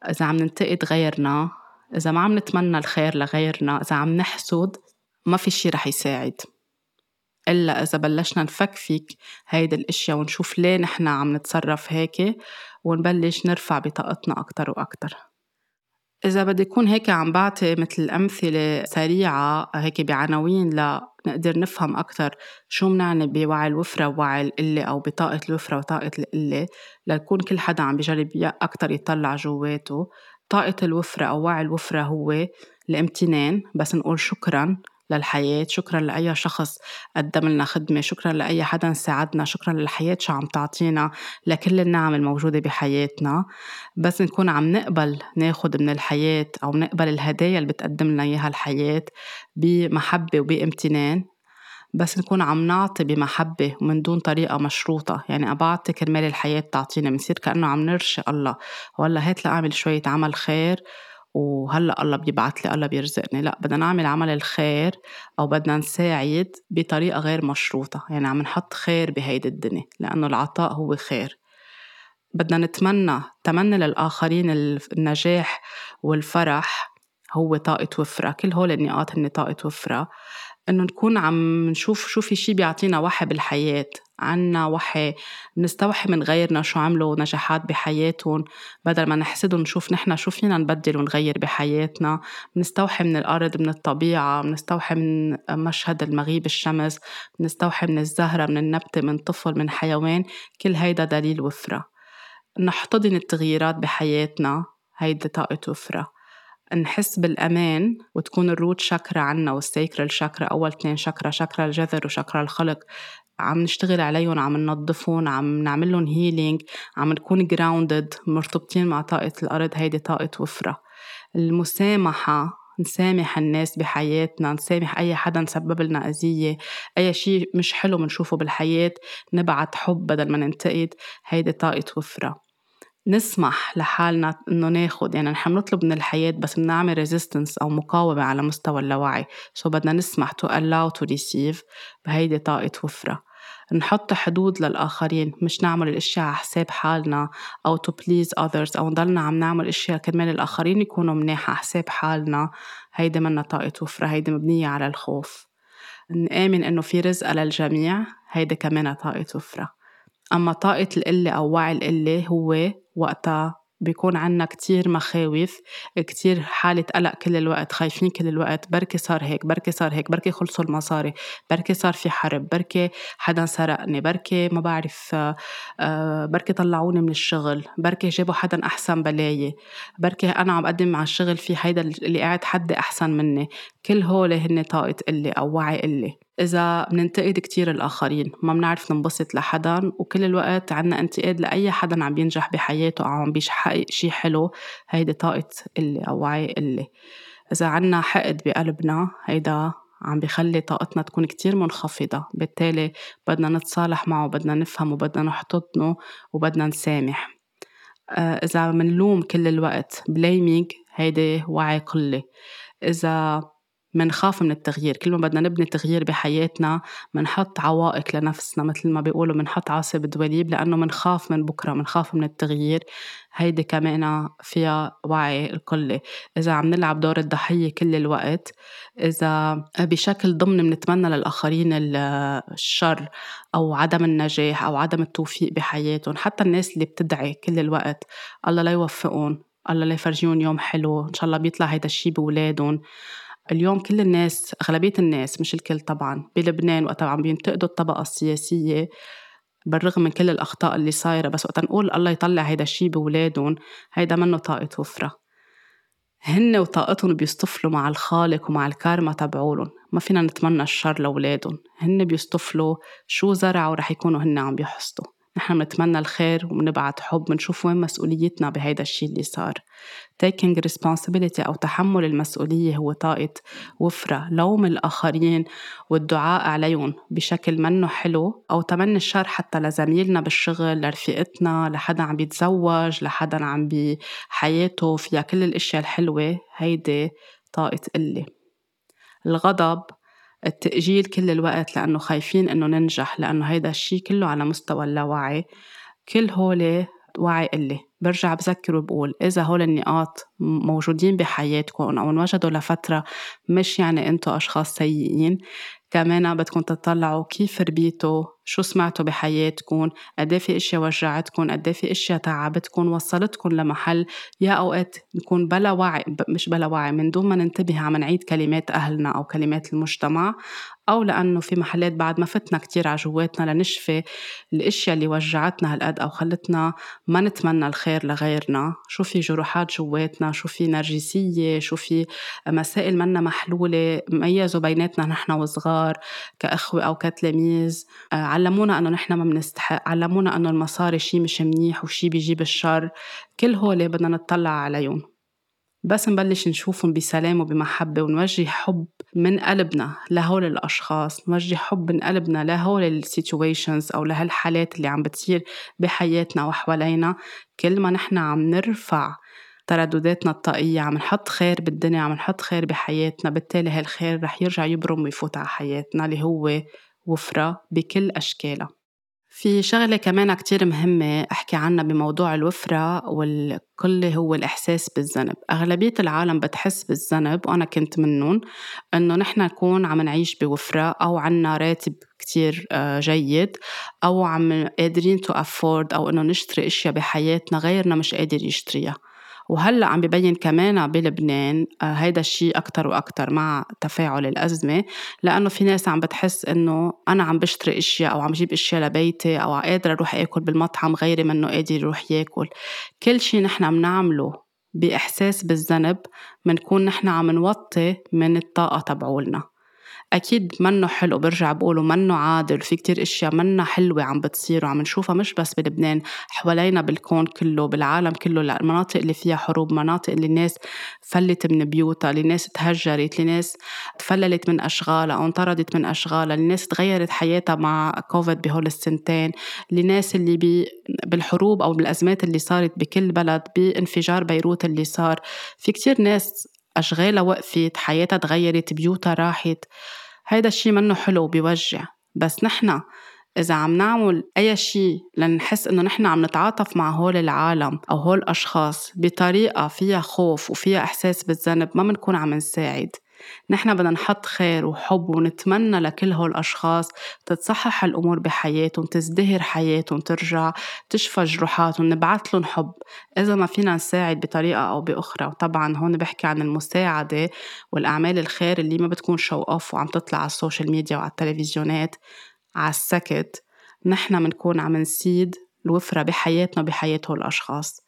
إذا عم ننتقد غيرنا إذا ما عم نتمنى الخير لغيرنا إذا عم نحسد ما في شي رح يساعد. إلا إذا بلشنا نفكفك هيدي الأشياء ونشوف ليه نحن عم نتصرف هيك ونبلش نرفع بطاقتنا أكتر وأكتر. إذا بدي يكون هيك عم بعطي مثل أمثلة سريعة هيك بعناوين لنقدر نفهم أكتر شو منعني بوعي الوفرة ووعي القلة أو بطاقة الوفرة وطاقة القلة ليكون كل حدا عم بجرب أكتر يطلع جواته. طاقة الوفرة أو وعي الوفرة هو الامتنان بس نقول شكرا. للحياة شكرا لأي شخص قدم لنا خدمة شكرا لأي حدا ساعدنا شكرا للحياة شو عم تعطينا لكل النعم الموجودة بحياتنا. بس نكون عم نقبل ناخد من الحياة أو نقبل الهدايا اللي بتقدم لنا إياها الحياة بمحبة وبامتنان. بس نكون عم نعطي بمحبة ومن دون طريقة مشروطة. يعني أبعطي كرمال الحياة تعطينا بنصير كأنه عم نرشي الله. والله هات لأعمل شوية عمل خير وهلأ الله بيبعت لي الله بيرزقني. لأ بدنا نعمل عمل الخير أو بدنا نساعد بطريقة غير مشروطة. يعني عم نحط خير بهيدي الدنيا لأنه العطاء هو خير. بدنا نتمنى تمني للآخرين النجاح والفرح هو طاقة وفرة. كل هول النقاط هن طاقة وفرة. إنه نكون عم نشوف شو في شي بيعطينا وحي بالحياة. عنا وحي نستوحي من غيرنا شو عملوا نجاحات بحياتهم. بدل ما نحسدهم نشوف نحن شو فينا نبدل ونغير بحياتنا. نستوحي من الأرض من الطبيعة نستوحي من مشهد المغيب الشمس نستوحي من الزهرة من النبتة من طفل من حيوان. كل هيدا دليل وفرة. نحتضن التغييرات بحياتنا. هيدي طاقة وفرة. نحس بالأمان وتكون ال root chakra عنا وال sacral chakra أول اثنين chakra chakra الجذر وشكرا الخلق عم نشتغل عليهم عم ننظفهم عم نعمل لهم healing عم نكون grounded مرتبطين مع طاقة الأرض هيدي طاقة وفرة. المسامحة نسامح الناس بحياتنا نسامح أي حدا سبب لنا أذية أي شيء مش حلو منشوفه بالحياة نبعت حب بدل ما ننتقد هيدي طاقة وفرة. نسمح لحالنا إنه ناخد يعني نحن بنطلب من الحياة بس بنعمل resistance أو مقاومة على مستوى اللاوعي. so بدنا نسمح to allow to receive هيدي طاقة وفرة. نحط حدود للآخرين مش نعمل الأشياء على حساب حالنا أو to please others أو نضلنا عم نعمل أشياء كرمال الآخرين يكونوا مناح على حساب حالنا. هيدي منا طاقة وفرة هيدي مبنية على الخوف. نآمن إنه في رزق للجميع هيدي كمان طاقة وفرة. أما طاقة القلة أو وعي القلة هو وقتها بيكون عنا كتير مخاوف كتير حالة قلق كل الوقت خايفين كل الوقت بركي صار هيك بركي صار هيك بركي خلصوا المصاري بركي صار في حرب بركي حدا سرقني بركي ما بعرف آه، بركي طلعوني من الشغل بركي جابوا حدا أحسن بلاي بركي أنا عم بقدم مع الشغل في هيدا اللي قاعد حدي أحسن مني. كل هول هن طاقة قلة أو وعي قلة. إذا بننتقد كتير الآخرين ما بنعرف ننبسط لحدا وكل الوقت عنا انتقاد لأي حدا عم بينجح بحياته أو عم بيحقق شي حلو هيدي طاقة قلة أو وعي قلة إذا عنا حقد بقلبنا هيدا عم بيخلي طاقتنا تكون كتير منخفضة. بالتالي بدنا نتصالح معه بدنا نفهمه بدنا نحتضنه وبدنا نسامح. آه، إذا منلوم كل الوقت بلايمينج هيدي وعي قلة. إذا منخاف من التغيير. كل ما بدنا نبني تغيير بحياتنا منحط عوائق لنفسنا مثل ما بيقولوا منحط عاصي بدوليب لأنه منخاف من بكرة منخاف من التغيير. هيدي كمان فيها وعي القلة إذا عم نلعب دور الضحية كل الوقت إذا بشكل ضمن منتمنى للآخرين الشر أو عدم النجاح أو عدم التوفيق بحياتهم حتى الناس اللي بتدعي كل الوقت الله لا يوفقهم الله لا يفرجيهم يوم حلو إن شاء الله بيطلع هيدا الشي بولادهم اليوم كل الناس أغلبية الناس مش الكل طبعا بلبنان وقت عم بينتقدوا الطبقة السياسية بالرغم من كل الأخطاء اللي صايرة بس وقت نقول الله يطلع هيدا الشي بولادهم هيدا منه طاقة وفرة. هن وطاقتهم بيصطفلوا مع الخالق ومع الكارما تبعولن ما فينا نتمنى الشر لأولادهم هن بيصطفلوا شو زرعوا رح يكونوا هن عم بيحصدوا. نحن بنتمنى الخير وبنبعت حب بنشوف وين مسؤوليتنا بهيدا الشيء اللي صار. Taking responsibility أو تحمل المسؤولية هو طاقة وفرة لوم الآخرين والدعاء عليهم بشكل منه حلو أو تمني الشر حتى لزميلنا بالشغل لرفيقتنا لحدا عم بيتزوج لحدا عم بحياته فيها كل الأشياء الحلوة. هيدي طاقة قلة. الغضب التأجيل كل الوقت لأنه خايفين إنه ننجح لأنه هيدا الشيء كله على مستوى اللاوعي. كل هول وعي قلة برجع بذكر وبقول إذا هول النقاط موجودين بحياتكم أو انوجدوا لفترة مش يعني أنتوا أشخاص سيئين كمان بدكم تطلعوا كيف ربيتوا؟ شو سمعتوا بحياتكم؟ قد إيه في إشياء وجعتكم؟ قد إيه في إشياء تعبتكم؟ وصلتكم لمحل؟ يا أوقات نكون بلا وعي مش بلا وعي من دون ما ننتبه عم نعيد كلمات أهلنا أو كلمات المجتمع. أو لأنه في محلات بعد ما فتنا كتير على جواتنا لنشفي الأشياء اللي وجعتنا هالقد أو خلتنا ما نتمنى الخير لغيرنا. شو في جروحات جواتنا؟ شو في نرجسية؟ شو في مسائل منا محلولة؟ ميزوا بيناتنا نحن وصغار كأخوة أو كتلاميذ. آه، علمونا أنه نحن ما بنستحق. علمونا أنه المصاري شي مش منيح وشي بيجيب الشر. كل هول بدنا نطلع عليهم. بس نبلش نشوفهم بسلام وبمحبة ونوجه حب من قلبنا لهول الأشخاص نوجه حب من قلبنا لهول ال situations أو لهالحالات اللي عم بتصير بحياتنا وحوالينا. كل ما نحن عم نرفع تردداتنا الطاقية عم نحط خير بالدنيا عم نحط خير بحياتنا بالتالي هالخير رح يرجع يبرم ويفوت على حياتنا اللي هو وفرة بكل أشكالها. في شغلة كمان كتير مهمة أحكي عنها بموضوع الوفرة والكل هو الإحساس بالذنب. أغلبية العالم بتحس بالذنب وأنا كنت منهم إنه نحن نكون عم نعيش بوفرة أو عنا راتب كتير آه، جيد أو عم قادرين تو أفورد أو إنه نشتري أشياء بحياتنا غيرنا مش قادر يشتريها. وهلأ عم ببين كمان بلبنان آه، هيدا الشيء أكتر وأكتر مع تفاعل الأزمة لأنه في ناس عم بتحس إنه أنا عم بشتري أشياء أو عم جيب أشياء لبيتي أو قادرة أروح آكل بالمطعم غيري منه قادر يروح ياكل. كل شيء نحن عم نعمله بإحساس بالذنب منكون نحن عم نوطي من الطاقة تبعولنا. أكيد منه حلو برجع بقوله منه عادل في كتير أشياء منا حلوة عم بتصير وعم نشوفها مش بس بلبنان حوالينا بالكون كله بالعالم كله المناطق اللي فيها حروب مناطق اللي الناس فلّت من بيوتها اللي الناس تهجرت الناس تفللت من أشغالها أو انطردت من أشغالها الناس تغيرت حياتها مع كوفيد بهول السنتين الناس اللي بي بالحروب أو بالأزمات اللي صارت بكل بلد بانفجار بيروت اللي صار في كتير ناس أشغالها وقفت حياتها تغيرت بيوتها راحت. هيدا الشي منه حلو وبيوجع بس نحنا إذا عم نعمل أي شيء لنحس إنه نحن عم نتعاطف مع هول العالم أو هول الأشخاص بطريقة فيها خوف وفيها إحساس بالذنب ما بنكون عم نساعد. نحن بدنا نحط خير وحب ونتمنى لكل هول الأشخاص تتصحح الأمور بحياتهم تزدهر حياتهم ترجع تشفى جروحاتهم نبعث لهم حب. إذا ما فينا نساعد بطريقة أو بأخرى وطبعا هون بحكي عن المساعدة والأعمال الخير اللي ما بتكون show off وعم تطلع على ال social media وعلى التلفزيونات على السكت نحن بنكون عم نسيد الوفرة بحياتنا بحياة هول الأشخاص.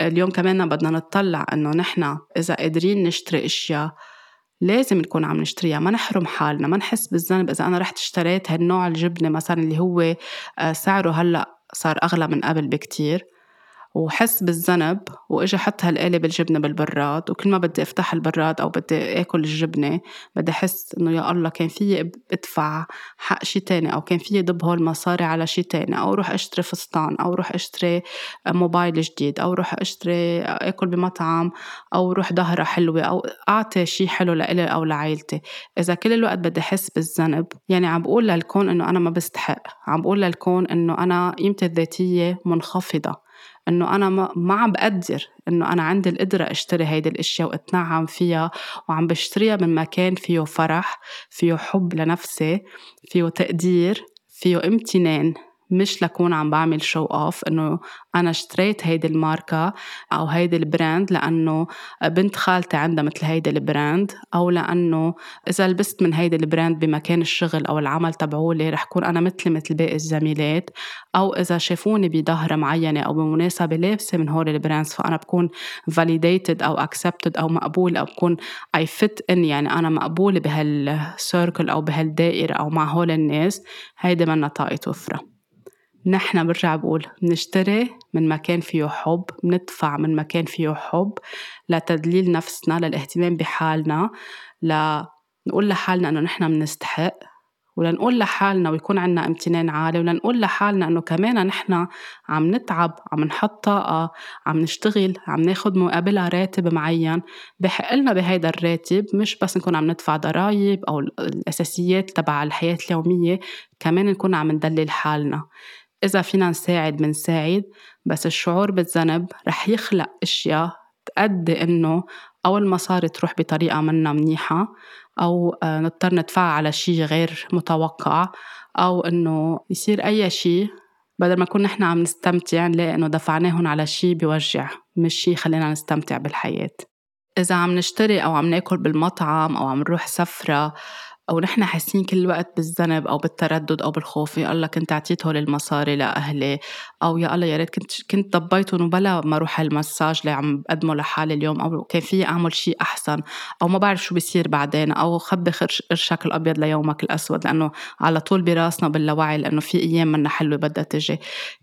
اليوم كمان بدنا نطلع إنه نحن إذا قادرين نشتري أشياء لازم نكون عم نشتريها. ما نحرم حالنا ما نحس بالذنب إذا أنا رحت اشتريت هالنوع الجبنة مثلا اللي هو آه، سعره هلأ صار أغلى من قبل بكتير. وحس بالذنب واجي حط هالقالب الجبنة بالبراد وكل ما بدي أفتح البراد أو بدي آكل الجبنة بدي أحس إنه يا الله كان فيي إدفع حق شي تاني أو كان فيي ضب هول المصاري على شي تاني أو روح أشتري فستان أو روح أشتري موبايل جديد أو روح أشتري آكل بمطعم أو روح ظهرة حلوة أو أعطي شي حلو لإلي أو لعائلتي. إذا كل الوقت بدي أحس بالذنب يعني عم بقول للكون إنه أنا ما بستحق عم بقول للكون إنه أنا قيمتي الذاتية منخفضة. إنه أنا ما عم بقدر إنه أنا عندي القدرة أشتري هيدي الأشياء وأتنعم فيها وعم بشتريها من مكان فيه فرح فيه حب لنفسي فيه تقدير فيه امتنان. مش لكون عم بعمل show off إنه أنا اشتريت هيدي الماركة أو هيدي ال brand لأنه بنت خالتي عندها مثل هيدي ال brand أو لأنه إذا لبست من هيدي ال brand بمكان الشغل أو العمل تبعولي رح كون أنا مثلي مثل باقي الزميلات أو إذا شافوني بظهرة معينة أو بمناسبة لابسة من هول ال brands فأنا بكون validated أو accepted أو مقبول أو بكون I fit in يعني أنا مقبولة بهال circle أو بهالدائرة أو مع هول الناس. هيدي منا طاقة وفرة. نحن برجع بقول بنشتري من مكان فيه حب بندفع من مكان فيه حب لتدليل نفسنا للاهتمام بحالنا لنقول لحالنا إنه نحن بنستحق ولنقول لحالنا ويكون عنا امتنان عالي ولنقول لحالنا إنه كمان نحن عم نتعب عم نحط طاقة عم نشتغل عم ناخد مقابلها راتب معين. بحق لنا بهيدا الراتب مش بس نكون عم ندفع ضرائب أو الأساسيات تبع الحياة اليومية كمان نكون عم ندلل حالنا. إذا فينا نساعد بنساعد بس الشعور بالذنب رح يخلق أشياء تأدي إنه أو المصاري تروح بطريقة منا منيحة أو آه، نضطر ندفعها على شي غير متوقع أو إنه يصير أي شي بدل ما نكون نحن عم نستمتع نلاقي إنه دفعناهم على شي بيوجع مش شي خلينا نستمتع بالحياة. إذا عم نشتري أو عم ناكل بالمطعم أو عم نروح سفرة أو نحن حاسين كل الوقت بالذنب أو بالتردد أو بالخوف يا الله كنت أعطيت هول المصاري لأهلي أو يا الله يا ريت كنت كنت ضبيتهم وبلا ما أروح المساج اللي عم بقدمه لحالي اليوم أو كان في أعمل شيء أحسن أو ما بعرف شو بيصير بعدين أو خبي قرشك الأبيض ليومك الأسود لأنه على طول براسنا باللاوعي لأنه في أيام منا حلوة بدها تجي.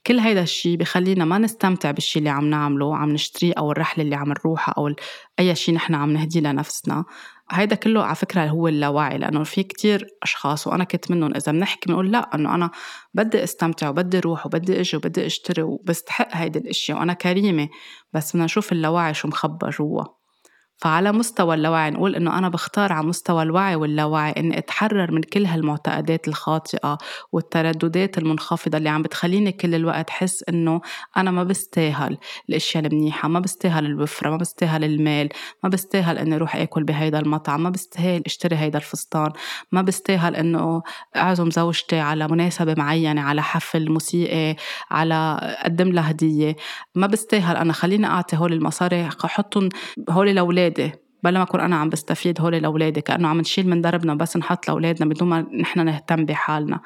كل هيدا الشيء بخلينا ما نستمتع بالشيء اللي عم نعمله عم نشتريه أو الرحلة اللي عم نروحها أو أي شيء نحن عم نهديه لنفسنا. هيدا كله على فكرة هو اللاوعي لأنه في كتير أشخاص وأنا كنت منهم إذا بنحكي بنقول لا إنه أنا بدي أستمتع وبدي أروح وبدي أجي وبدي أشتري وبستحق هيدي الأشياء وأنا كريمة بس بدنا نشوف اللاوعي شو مخبى جوا. فعلى مستوى اللاوعي نقول إنه أنا بختار على مستوى الوعي واللاوعي إني أتحرر من كل هالمعتقدات الخاطئة والترددات المنخفضة اللي عم بتخليني كل الوقت حس إنه أنا ما بستاهل الأشياء المنيحة ما بستاهل الوفرة ما بستاهل المال ما بستاهل إني أروح آكل بهيدا المطعم ما بستاهل أشتري هيدا الفستان ما بستاهل إنه أعزم زوجتي على مناسبة معينة على حفل موسيقي على أقدم لها هدية ما بستاهل أنا خليني أعطي هول المصاري أحطهم هول لأولادي بلا ما أكون أنا عم بستفيد هول لأولادي كأنه عم نشيل من دربنا بس نحط لأولادنا بدون ما نحن نهتم بحالنا.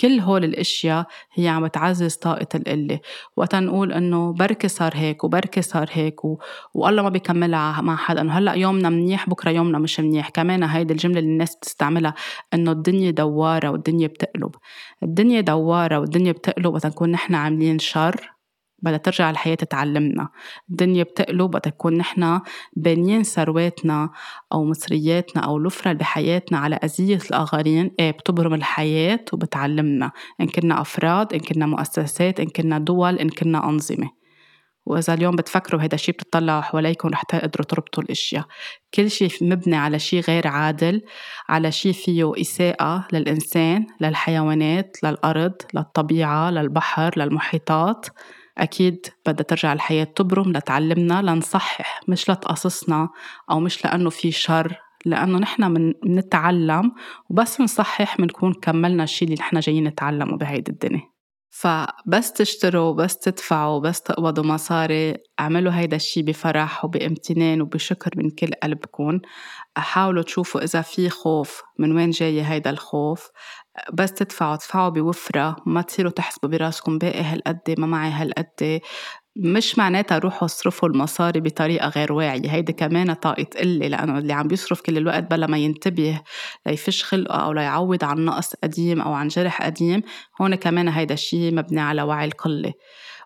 كل هول الأشياء هي عم تعزز طاقة القلة. وقت نقول إنه بركي صار هيك وبركي صار هيك و... والله ما بيكملها مع حدا إنه هلأ يومنا منيح بكرة يومنا مش منيح. كمان هيدي الجملة اللي الناس بتستعملها إنه الدنيا دوارة والدنيا بتقلب. الدنيا دوارة والدنيا بتقلب وقت نكون نحن عاملين شر. بدها ترجع الحياة تتعلمنا. الدنيا بتقلب بدها تكون نحن بانيين ثرواتنا أو مصرياتنا أو الوفرة بحياتنا على أذية الآخرين. إيه بتبرم الحياة وبتعلمنا. إن كنا أفراد إن كنا مؤسسات إن كنا دول إن كنا أنظمة. وإذا اليوم بتفكروا هيدا الشيء بتطلعوا حواليكم رح تقدروا تربطوا الأشياء. كل شيء مبني على شيء غير عادل على شيء فيه إساءة للإنسان للحيوانات للأرض للطبيعة للبحر للمحيطات. أكيد بدها ترجع الحياة تبرم لتعلمنا لنصحح مش لتقصصنا أو مش لأنه في شر لأنه نحن من نتعلم وبس نصحح بنكون كملنا الشيء اللي نحن جايين نتعلمه بهيدي الدنيا. فبس تشتروا بس تدفعوا بس تقبضوا مصاري اعملوا هيدا الشي بفرح وبامتنان وبشكر من كل قلبكم حاولوا تشوفوا إذا في خوف من وين جاي هيدا الخوف؟ بس تدفعوا تدفعوا بوفرة ما تصيروا تحسبوا براسكم باقي هالقد ما معي هالقد. مش معناتها روحوا اصرفوا المصاري بطريقة غير واعية هيدي كمان طاقة قلة لأنه اللي عم بيصرف كل الوقت بلا ما ينتبه ليفش خلقه أو ليعوض عن نقص قديم أو عن جرح قديم هون كمان هيدا الشي مبني على وعي القلة.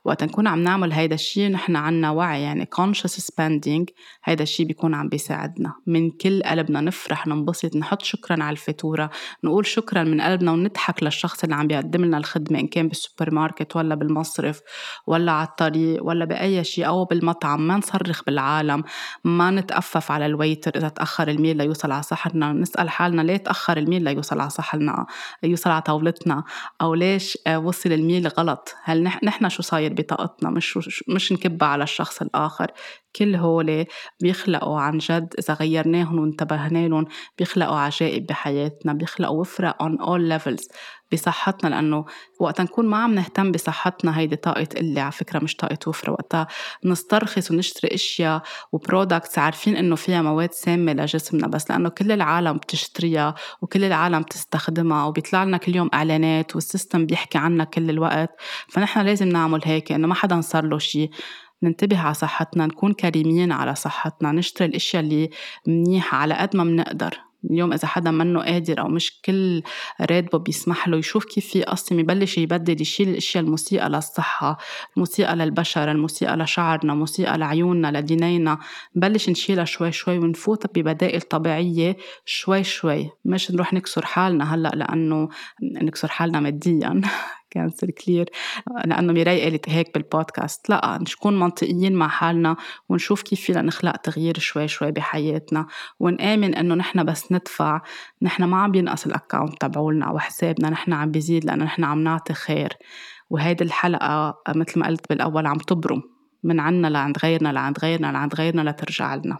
وقت نكون عم نعمل هيدا الشيء نحن عنا وعي يعني conscious spending هيدا الشيء بيكون عم بيساعدنا. من كل قلبنا نفرح ننبسط نحط شكرا على الفاتورة نقول شكرا من قلبنا ونضحك للشخص اللي عم بيقدم لنا الخدمة إن كان بالسوبر ماركت ولا بالمصرف ولا على الطريق ولا بأي شيء أو بالمطعم. ما نصرخ بالعالم ما نتأفف على ال waiter إذا تأخر ال meal ليوصل على صحننا نسأل حالنا ليه تأخر ال meal ليوصل على صحننا ليوصل على طاولتنا؟ أو ليش وصل ال meal غلط؟ هل نحن شو صاير بطاقتنا مش مش نكبها على الشخص الآخر. كل هول بيخلقوا عن جد إذا غيرناهم وانتبهنا لهم بيخلقوا عجائب بحياتنا بيخلقوا وفرة on all levels. بصحتنا لأنه وقت نكون ما عم نهتم بصحتنا هيدي طاقة قلة على فكرة مش طاقة وفرة وقتها نسترخص ونشتري أشياء و products عارفين إنه فيها مواد سامة لجسمنا بس لأنه كل العالم بتشتريها وكل العالم بتستخدمها وبيطلع لنا كل يوم إعلانات وال system بيحكي عنا كل الوقت. فنحن لازم نعمل هيك إنه ما حدا صار له شيء ننتبه على صحتنا نكون كريمين على صحتنا نشتري الإشياء اللي منيحة على قد ما بنقدر اليوم إذا حدا منه قادر أو مش كل راتبه بيسمح له يشوف كيف يقسم يبلش يبدل يشيل الأشياء المسيئة للصحة المسيئة للبشر المسيئة لشعرنا مسيئة لعيوننا لإيدينا. نبلش نشيلها شوي شوي ونفوت ببدائل طبيعية شوي شوي. مش نروح نكسر حالنا هلأ لأنه نكسر حالنا ماديا. cancel clear لأنه ميراي قالت هيك بالبودكاست لا نكون منطقيين مع حالنا ونشوف كيف فينا نخلق تغيير شوي شوي بحياتنا ونآمن إنه نحن بس ندفع نحن ما عم بينقص ال account تبعولنا أو حسابنا نحن عم بيزيد لأنه نحن عم نعطي خير. وهيدي الحلقة مثل ما قلت بالأول عم تبرم من عنا لعند غيرنا لعند غيرنا لعند غيرنا لترجع لنا.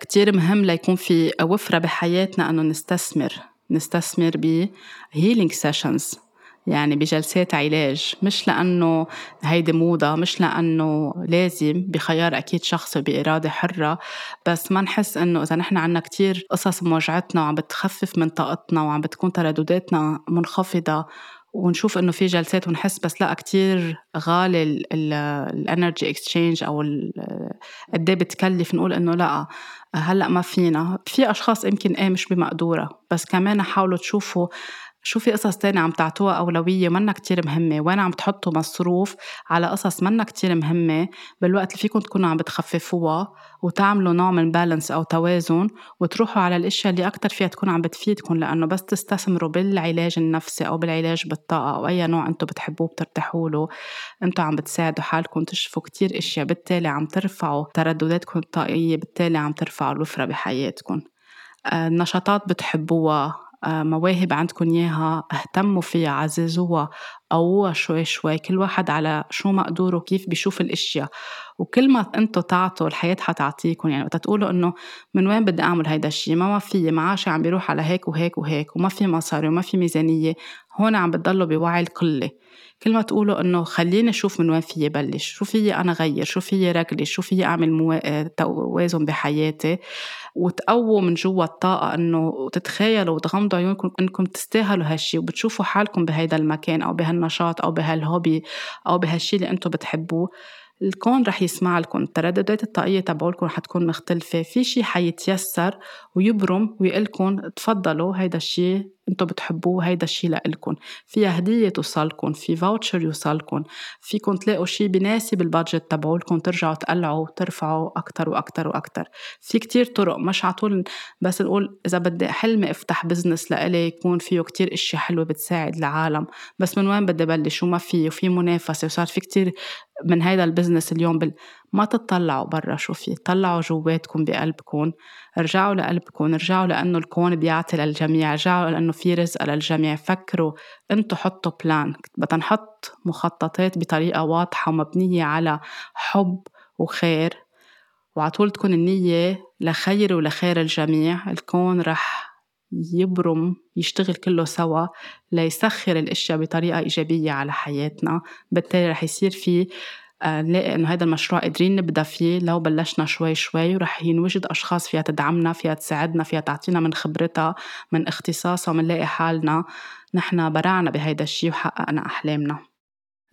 كتير مهم ليكون في وفرة بحياتنا أنه نستثمر نستثمر ب healing sessions. يعني بجلسات علاج مش لأنه هيدي موضة مش لأنه لازم بخيار أكيد شخصي بإرادة حرة بس ما نحس إنه إذا نحن عنا كتير قصص موجعتنا وعم بتخفف من طاقتنا وعم بتكون تردداتنا منخفضة ونشوف إنه في جلسات ونحس بس لا كتير غالي ال energy exchange أو قد إيه بتكلف. نقول إنه لا هلأ ما فينا. في أشخاص يمكن إيه مش بمقدورة بس كمان حاولوا تشوفوا شو في قصص تانية عم تعطوها أولوية ومنا كتير مهمة؟ وين عم تحطوا مصروف على قصص منا كتير مهمة بالوقت اللي فيكم تكونوا عم بتخففوها وتعملوا نوع من balance أو توازن وتروحوا على الأشياء اللي أكتر فيها تكون عم بتفيدكم لأنه بس تستثمروا بالعلاج النفسي أو بالعلاج بالطاقة أو أي نوع أنتم بتحبوه بترتاحوا له. أنتم عم بتساعدوا حالكم تشوفوا كتير أشياء بالتالي عم ترفعوا تردداتكم الطاقية بالتالي عم ترفعوا الوفرة بحياتكم. آه، النشاطات بتحبوها مواهب عندكم إياها اهتموا فيها عززوها قووها شوي شوي كل واحد على شو مقدوره وكيف بيشوف الأشياء. وكل ما أنتم تعطوا الحياة حتعطيكم يعني وقت تقولوا إنه من وين بدي أعمل هيدا الشيء ما ما في معاشي عم بيروح على هيك وهيك وهيك وما في مصاري وما في ميزانية هون عم بتضلوا بوعي القله كل ما تقولوا إنه خليني أشوف من وين فيي بلش شو فيي أنا غير شو فيي رجلي شو فيي أعمل موا... توازن بحياتي وتقووا من جوا الطاقة إنه تتخيلوا وتغمضوا عيونكم إنكم تستاهلوا هالشي وبتشوفوا حالكم بهيدا المكان أو بهالنشاط أو بهالهوبي أو بهالشي اللي أنتم بتحبوه. الكون رح يسمع لكم الترددات الطاقية تبعولكم حتكون مختلفة. في شي حيتيسر ويبرم ويقلكم تفضلوا هيدا الشي أنتم بتحبوه هيدا الشيء لإلكم. فيها هدية توصلكم في voucher يوصلكم. فيكم تلاقوا شيء بناسب ال budget تبعولكم ترجعوا تقلعوا وترفعوا أكتر وأكتر وأكتر. في كتير طرق مش عطول بس نقول إذا بدي حلمي أفتح business لإلي يكون فيه كتير اشياء حلوة بتساعد العالم. بس من وين بدي بلش؟ وما في وفي منافسة وصار في كتير من هيدا ال business اليوم بال... ما تطلعوا برا شو في طلعوا جواتكم بقلبكم رجعوا لقلبكم رجعوا لأنه الكون بيعطي للجميع رجعوا لأنه في رزق للجميع. فكروا انتو حطوا بلان بدنا نحط مخططات بطريقة واضحة ومبنية على حب وخير وعطول تكون النية لخير ولخير الجميع. الكون رح يبرم يشتغل كله سوا ليسخر الأشياء بطريقة إيجابية على حياتنا. بالتالي رح يصير في آه، نلاقي إنه هذا المشروع قادرين نبدأ فيه. لو بلشنا شوي شوي ورح ينوجد أشخاص فيها تدعمنا فيها تساعدنا فيها تعطينا من خبرتها من اختصاصها ومنلاقي حالنا. نحن برعنا بهيدا الشيء وحققنا أحلامنا.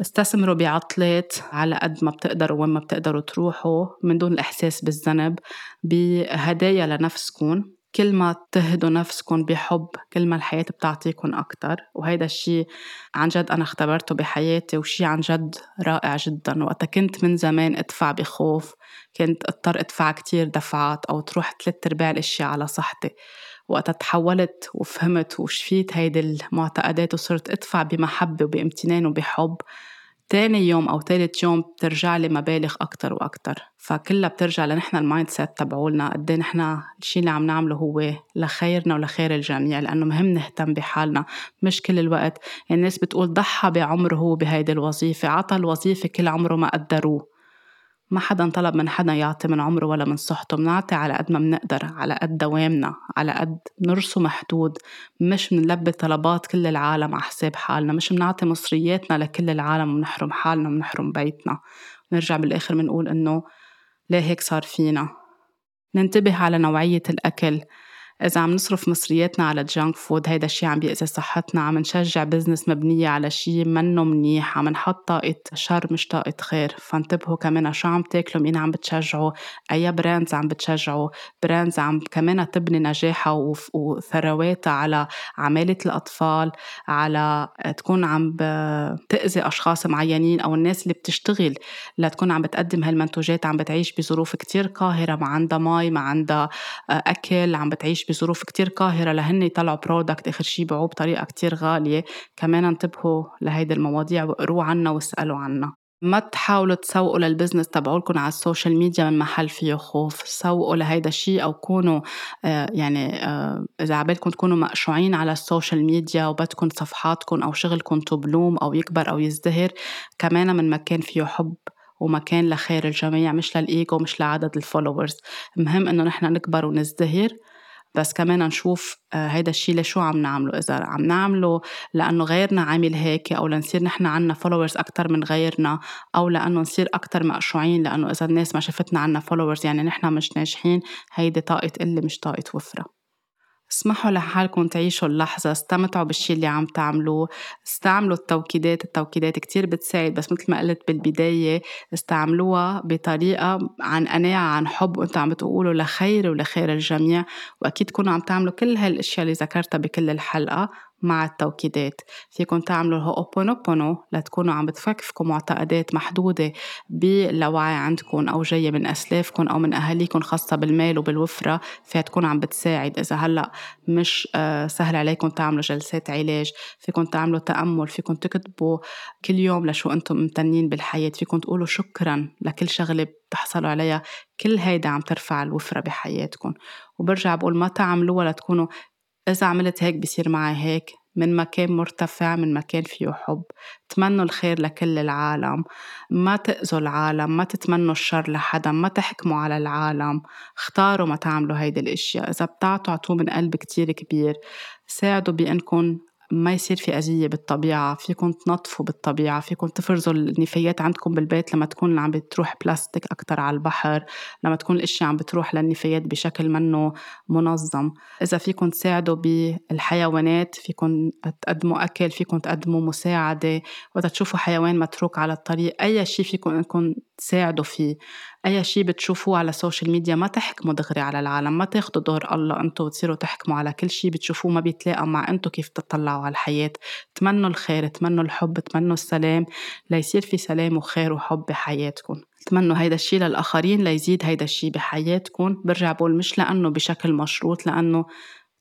استثمروا بعطلات على قد ما بتقدروا وين ما بتقدروا تروحوا من دون الإحساس بالذنب بهدايا لنفسكم. كل ما تهدوا نفسكم بحب كل ما الحياة بتعطيكم أكتر. وهيدا الشيء عن جد أنا اختبرته بحياتي وشي عن جد رائع جدا. وقتا كنت من زمان أدفع بخوف كنت أضطر أدفع كتير دفعات أو تروح ثلاث أرباع الأشياء على صحتي. وقتا تحولت وفهمت وشفيت هيدي المعتقدات وصرت أدفع بمحبة وبامتنان وبحب. تاني يوم أو تالت يوم بترجع لي مبالغ أكتر وأكتر. فكلها بترجع لنحن ال mindset تبعولنا قد إيه نحن الشيء اللي عم نعمله هو لخيرنا ولخير الجميع لأنه مهم نهتم بحالنا. مش كل الوقت. يعني الناس بتقول ضحى بعمره بهيدي الوظيفة عطى الوظيفة كل عمره ما قدروه. ما حدا طلب من حدا يعطي من عمره ولا من صحته بنعطي على قد ما بنقدر على قد دوامنا على قد نرسم حدود مش بنلبي طلبات كل العالم على حساب حالنا مش بنعطي مصرياتنا لكل العالم وبنحرم حالنا وبنحرم بيتنا. نرجع بالآخر بنقول إنه ليه هيك صار فينا؟ ننتبه على نوعية الأكل. إذا عم نصرف مصرياتنا على junk food هيدا الشيء عم بيأذي صحتنا. عم نشجع business مبنية على شيء منه منيح. عم نحط طاقة شر مش طاقة خير. فانتبهوا كمان شو عم تاكلوا مين عم بتشجعوا. أي brands عم بتشجعوا. brands عم كمان تبني نجاحها وثرواتها على عمالة الأطفال على تكون عم بتأذي أشخاص معينين أو الناس اللي بتشتغل. لتكون عم بتقدم هالمنتوجات عم بتعيش بظروف كتير قاهرة. ما عندها مي ما عندها أكل عم بتعيش بظروف كتير قاهرة لهن يطلعوا product آخر شي يبيعوه بطريقة كتير غالية. كمان انتبهوا لهيدي المواضيع وقروا عنا واسألوا عنا. ما تحاولوا تسوقوا لل business تبعولكم على ال social media من محل فيه خوف. سوقوا لهيدا الشيء أو كونوا آه يعني آه إذا عبالكم تكونوا مقشوعين على ال social media وبدكم صفحاتكم أو شغلكم ت bloom أو يكبر أو يزدهر كمان من مكان فيه حب ومكان لخير الجميع مش للإيجو مش لعدد ال followers مهم إنه نحن نكبر ونزدهر بس كمان نشوف آه، هيدا الشيء لشو عم نعمله. إذا عم نعمله لأنه غيرنا عامل هيك أو لنصير نحن عنا followers أكتر من غيرنا أو لأنه نصير أكتر مقشوعين لأنه إذا الناس ما شفتنا عنا followers يعني نحن مش ناجحين هيدي طاقة قلة مش طاقة وفرة. اسمحوا لحالكم تعيشوا اللحظة استمتعوا بالشي اللي عم تعملوه استعملوا التوكيدات التوكيدات كتير بتساعد بس مثل ما قلت بالبداية استعملوها بطريقة عن قناعة عن حب وانتوا عم بتقولوا لخير ولخير الجميع وأكيد تكونوا عم تعملوا كل هالأشياء اللي ذكرتها بكل الحلقة. مع التوكيدات. فيكم تعملوا هوبونوبونو لتكونوا عم بتفكفكوا معتقدات محدودة باللاوعي عندكم أو جاية من أسلافكم أو من أهاليكم خاصة بالمال وبالوفرة فيها تكون عم بتساعد. إذا هلأ مش آه، سهل عليكم تعملوا جلسات علاج فيكم تعملوا تأمل فيكم تكتبوا كل يوم لشو أنتم ممتنين بالحياة فيكم تقولوا شكرا لكل شغلة بتحصلوا عليها. كل هيدا عم ترفع الوفرة بحياتكم. وبرجع بقول ما تعملوها لتكونوا إذا عملت هيك بصير معي هيك من مكان مرتفع من مكان فيه حب. تمنوا الخير لكل العالم. ما تأذوا العالم ما تتمنوا الشر لحدا ما تحكموا على العالم. اختاروا ما تعملوا هيدي الأشياء. إذا بتعطوا عطوه من قلب كتير كبير. ساعدوا بانكم ما يصير في أذية بالطبيعة فيكم تنظفوا بالطبيعة فيكم تفرزوا النفايات عندكم بالبيت لما تكون عم بتروح بلاستيك أكتر على البحر لما تكون الأشياء عم بتروح للنفايات بشكل منه منظم. إذا فيكم تساعدوا بالحيوانات فيكم تقدموا أكل فيكم تقدموا مساعدة وإذا تشوفوا حيوان متروك على الطريق أي شيء فيكم إنكم تساعدوا فيه. أي شيء بتشوفوه على ال social media ما تحكموا دغري على العالم ما تاخدوا دور الله أنتوا وتصيروا تحكموا على كل شيء بتشوفوه ما بيتلاقى مع أنتوا كيف تطلعوا على الحياة. تمنوا الخير تمنوا الحب تمنوا السلام ليصير في سلام وخير وحب بحياتكم. تمنوا هيدا الشيء للآخرين ليزيد هيدا الشيء بحياتكم. برجع بقول مش لأنه بشكل مشروط لأنه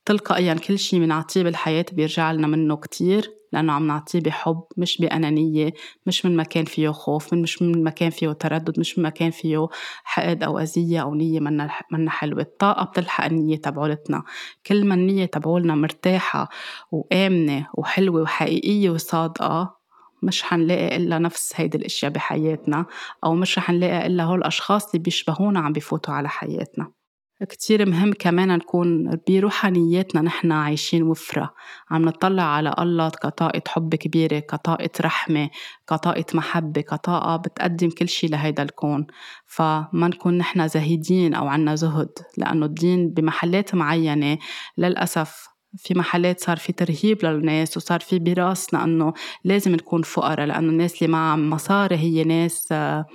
تلقائيا كل شيء بنعطيه بالحياة بيرجع لنا منه كتير لأنه عم نعطيه بحب مش بأنانية مش من مكان فيه خوف من مش من مكان فيه تردد مش من مكان فيه حقد أو أذية أو نية منا منا حلوة. الطاقة بتلحق النية تبعولتنا. كل ما النية تبعولنا مرتاحة وآمنة وحلوة وحقيقية وصادقة مش حنلاقي إلا نفس هيدي الأشياء بحياتنا أو مش رح نلاقي إلا هول الأشخاص اللي بيشبهونا عم بفوتوا على حياتنا. كتير مهم كمان نكون بروحانياتنا نحن عايشين وفرة. عم نطلع على الله كطاقة حب كبيرة كطاقة رحمة كطاقة محبة كطاقة بتقدم كل شي لهيدا الكون. فما نكون نحن زهيدين أو عنا زهد لأنه الدين بمحلات معينة للأسف في محلات صار في ترهيب للناس وصار في براسنا إنه لازم نكون فقراء لأنه الناس اللي معها مصاري هي ناس آه،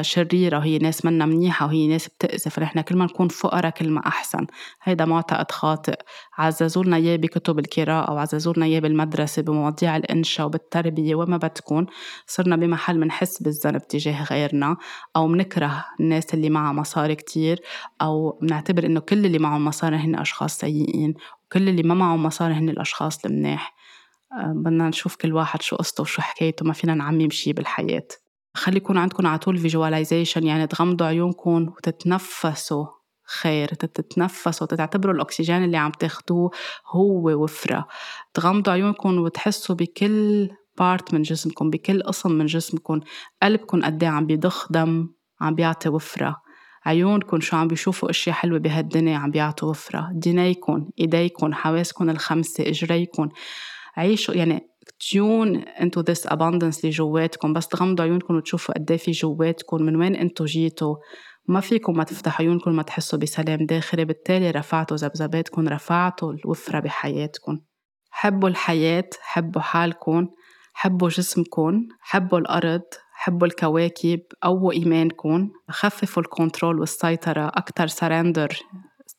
شريرة وهي ناس منا منيحة وهي ناس بتأذي فنحن كل ما نكون فقراء كل ما أحسن. هيدا معتقد خاطئ. عززوا لنا إياه بكتب القراءة وعززوا لنا إياه بالمدرسة بمواضيع الإنشاء وبالتربية وما بدكم صرنا بمحل منحس بالذنب تجاه غيرنا أو منكره الناس اللي معها مصاري كتير أو بنعتبر إنه كل اللي معهم مصاري هن أشخاص سيئين وكل اللي ما معهم مصاري هن الأشخاص المناح. آه، بدنا نشوف كل واحد شو قصته وشو حكايته ما فينا نعمم شي بالحياة. خلي يكون عندكم على طول فيجواليزيشن يعني تغمضوا عيونكم وتتنفسوا خير تتنفسوا تتعتبروا الأكسجين اللي عم تاخدوه هو وفرة. تغمضوا عيونكم وتحسوا بكل part من جسمكم بكل قسم من جسمكم قلبكم قد عم بيضخ دم عم بيعطي وفرة. عيونكم شو عم بيشوفوا أشياء حلوة بهالدنيا عم بيعطوا وفرة. دينيكم إيديكم حواسكم الخمسة إجريكم. عيشوا يعني tune into this abundance اللي جواتكم بس تغمضوا عيونكم وتشوفوا قد إيه في جواتكم من وين انتو جيتوا؟ ما فيكم ما تفتحوا عيونكم ما تحسوا بسلام داخلي بالتالي رفعتوا ذبذباتكم رفعتوا الوفرة بحياتكم. حبوا الحياة حبوا حالكم حبوا جسمكم حبوا الأرض حبوا الكواكب قووا إيمانكم خففوا الكنترول والسيطرة أكتر سرندر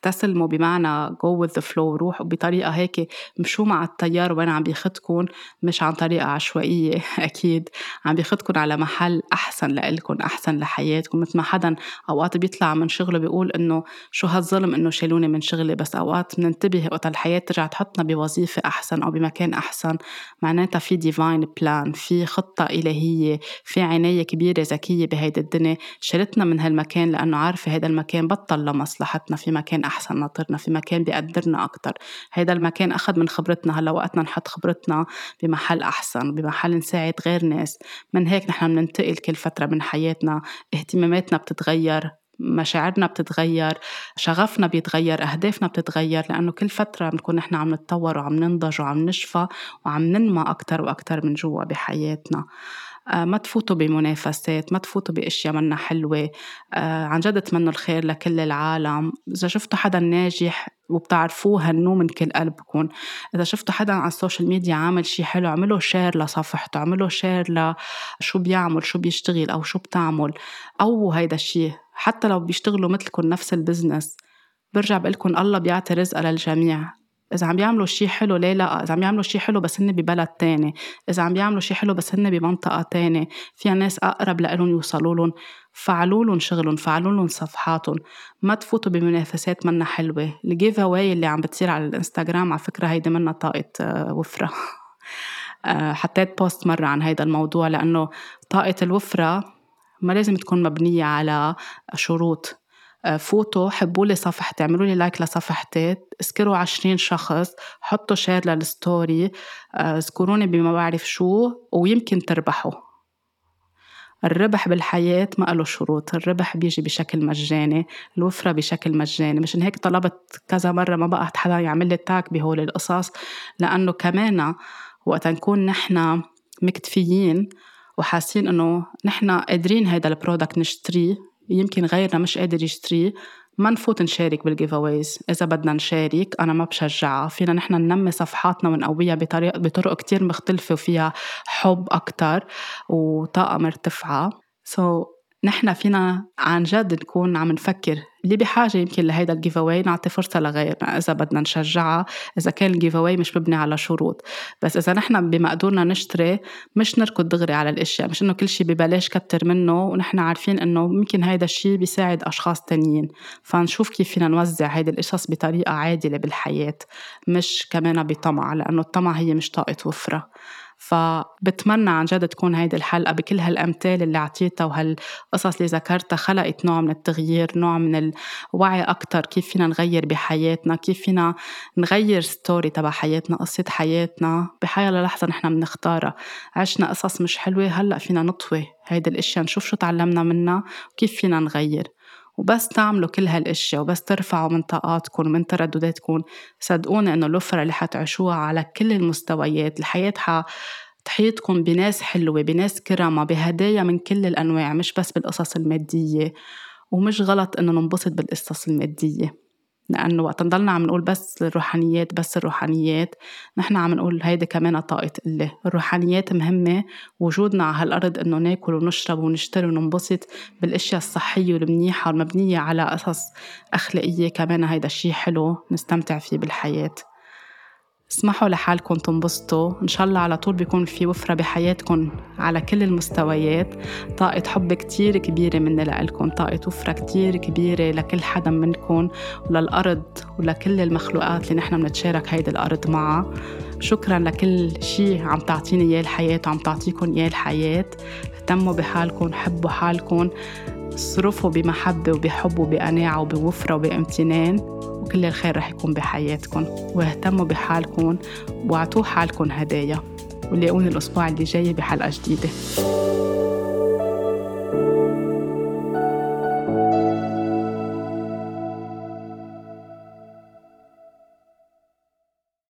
تستسلموا بمعنى go with the flow روحوا بطريقة هيك مشوا مع التيار وين عم بياخدكم مش عن طريقة عشوائية أكيد. عم بياخدكم على محل أحسن لإلكم أحسن لحياتكم مثل ما حدا أوقات بيطلع من شغله بيقول إنه شو هالظلم إنه شالوني من شغلي بس أوقات بننتبه وقت الحياة ترجع تحطنا بوظيفة أحسن أو بمكان أحسن. معناتها في divine plan في خطة إلهية في عناية كبيرة ذكية بهيدي الدنيا. شالتنا من هالمكان لأنه عارفة هذا المكان بطل لمصلحتنا في مكان أحسن ناطرنا في مكان بيقدرنا أكتر. هيدا المكان أخذ من خبرتنا هلا وقتنا نحط خبرتنا بمحل أحسن بمحل نساعد غير ناس. من هيك نحن بننتقل كل فترة من حياتنا. اهتماماتنا بتتغير مشاعرنا بتتغير شغفنا بيتغير أهدافنا بتتغير لأنه كل فترة بنكون نحن عم نتطور وعم ننضج وعم نشفى وعم ننمى أكتر وأكتر من جوا بحياتنا. ما تفوتوا بمنافسات ما تفوتوا بأشياء منا حلوة. آه، عن جد اتمنوا الخير لكل العالم. إذا شفتوا حدا ناجح وبتعرفوه هنوه من كل قلبكم إذا شفتوا حدا على ال social media عامل شي حلو اعملوا share لصفحته اعملوا share لشو بيعمل شو بيشتغل أو شو بتعمل. أو هيدا الشي. حتى لو بيشتغلوا مثلكم نفس ال business برجع بقلكم الله بيعطي رزق للجميع. إذا عم يعملوا شيء حلو ليه لا؟ إذا عم يعملوا شيء حلو بس هن ببلد تاني. إذا عم يعملوا شيء حلو بس هن بمنطقة تانية فيها ناس أقرب لهم يوصلوا لهم. فعلوا لهم شغلهم فعلوا لهم صفحاتهم. ما تفوتوا بمنافسات منا حلوة. ال giveaway اللي عم بتصير على الإنستغرام على فكرة هيدي منا طاقة آه، وفرة. آه، حطيت post مرة عن هيدا الموضوع لأنه طاقة الوفرة ما لازم تكون مبنية على شروط. فوتوا حبوا لي صفحتي اعملوا لي like لصفحتي اذكروا عشرين شخص حطوا share لل story آه، اذكروني بما بعرف شو ويمكن تربحوا. الربح بالحياة ما له شروط الربح بيجي بشكل مجاني الوفرة بشكل مجاني. مشان هيك طلبت كذا مرة ما بقى حدا يعمل لي tag بهول القصص لأنه كمان وقت نكون نحن مكتفيين وحاسين إنه نحن قادرين هيدا ال product نشتريه يمكن غيرنا مش قادر يشتريه ما نفوت نشارك بال giveaways إذا بدنا نشارك أنا ما بشجعها فينا نحن ننمي صفحاتنا ونقويها بطريقه بطرق كتير مختلفة وفيها حب أكثر وطاقة مرتفعة. so, نحن فينا عن جد نكون عم نفكر اللي بحاجة يمكن لهيدا ال giveaway نعطي فرصة لغيرنا إذا بدنا نشجعها إذا كان ال giveaway مش مبني على شروط. بس إذا نحن بمقدورنا نشتري مش نركض دغري على الأشياء مش إنه كل شيء ببلاش كتر منه ونحن عارفين إنه ممكن هيدا الشيء بيساعد أشخاص تانيين. فنشوف كيف فينا نوزع هيدي القصص بطريقة عادلة بالحياة مش كمان بطمع لأنه الطمع هي مش طاقة وفرة. فبتمنى عن جد تكون هيدي الحلقة بكل هالأمثال اللي عطيتها وهالقصص اللي ذكرتها خلقت نوع من التغيير نوع من الوعي أكتر كيف فينا نغير بحياتنا كيف فينا نغير ستوري تبع حياتنا قصة حياتنا. بحياة لحظة نحن بنختارها. عشنا قصص مش حلوة هلأ فينا نطوي هيدي الأشياء نشوف شو تعلمنا منها وكيف فينا نغير. وبس تعملوا كل هالأشياء وبس ترفعوا من طاقاتكم ومن تردداتكم. صدقوني إنه الوفره اللي حتعيشوها على كل المستويات الحياة تحيطكم بناس حلوة بناس كرامة بهدايا من كل الأنواع مش بس بالقصص المادية. ومش غلط إنه ننبسط بالقصص المادية. لأنه وقت نضلنا عم نقول بس الروحانيات بس الروحانيات. نحن عم نقول هيدي كمان طاقة الله الروحانيات مهمة. وجودنا على هالأرض إنه ناكل ونشرب ونشتري وننبسط بالأشياء الصحية والمنيحة والمبنية على قصص أخلاقية. كمان هيدا الشيء حلو نستمتع فيه بالحياة. اسمحوا لحالكم تنبسطوا. إن شاء الله على طول بيكون في وفرة بحياتكم على كل المستويات. طاقة حب كتير كبيرة مني لإلكم. طاقة وفرة كتير كبيرة لكل حدا منكم وللأرض ولكل المخلوقات اللي نحن بنتشارك هيدي الأرض معها. شكرا لكل شيء عم تعطيني إياه الحياة وعم تعطيكم إياه الحياة. اهتموا بحالكم حبوا حالكم. صرفوا بمحبة وبحب وبقناعة وبوفرة وبامتنان. وكل الخير رح يكون بحياتكم واهتموا بحالكم واعطوا حالكم هدايا ولاقوني الأسبوع اللي جاي بحلقة جديدة.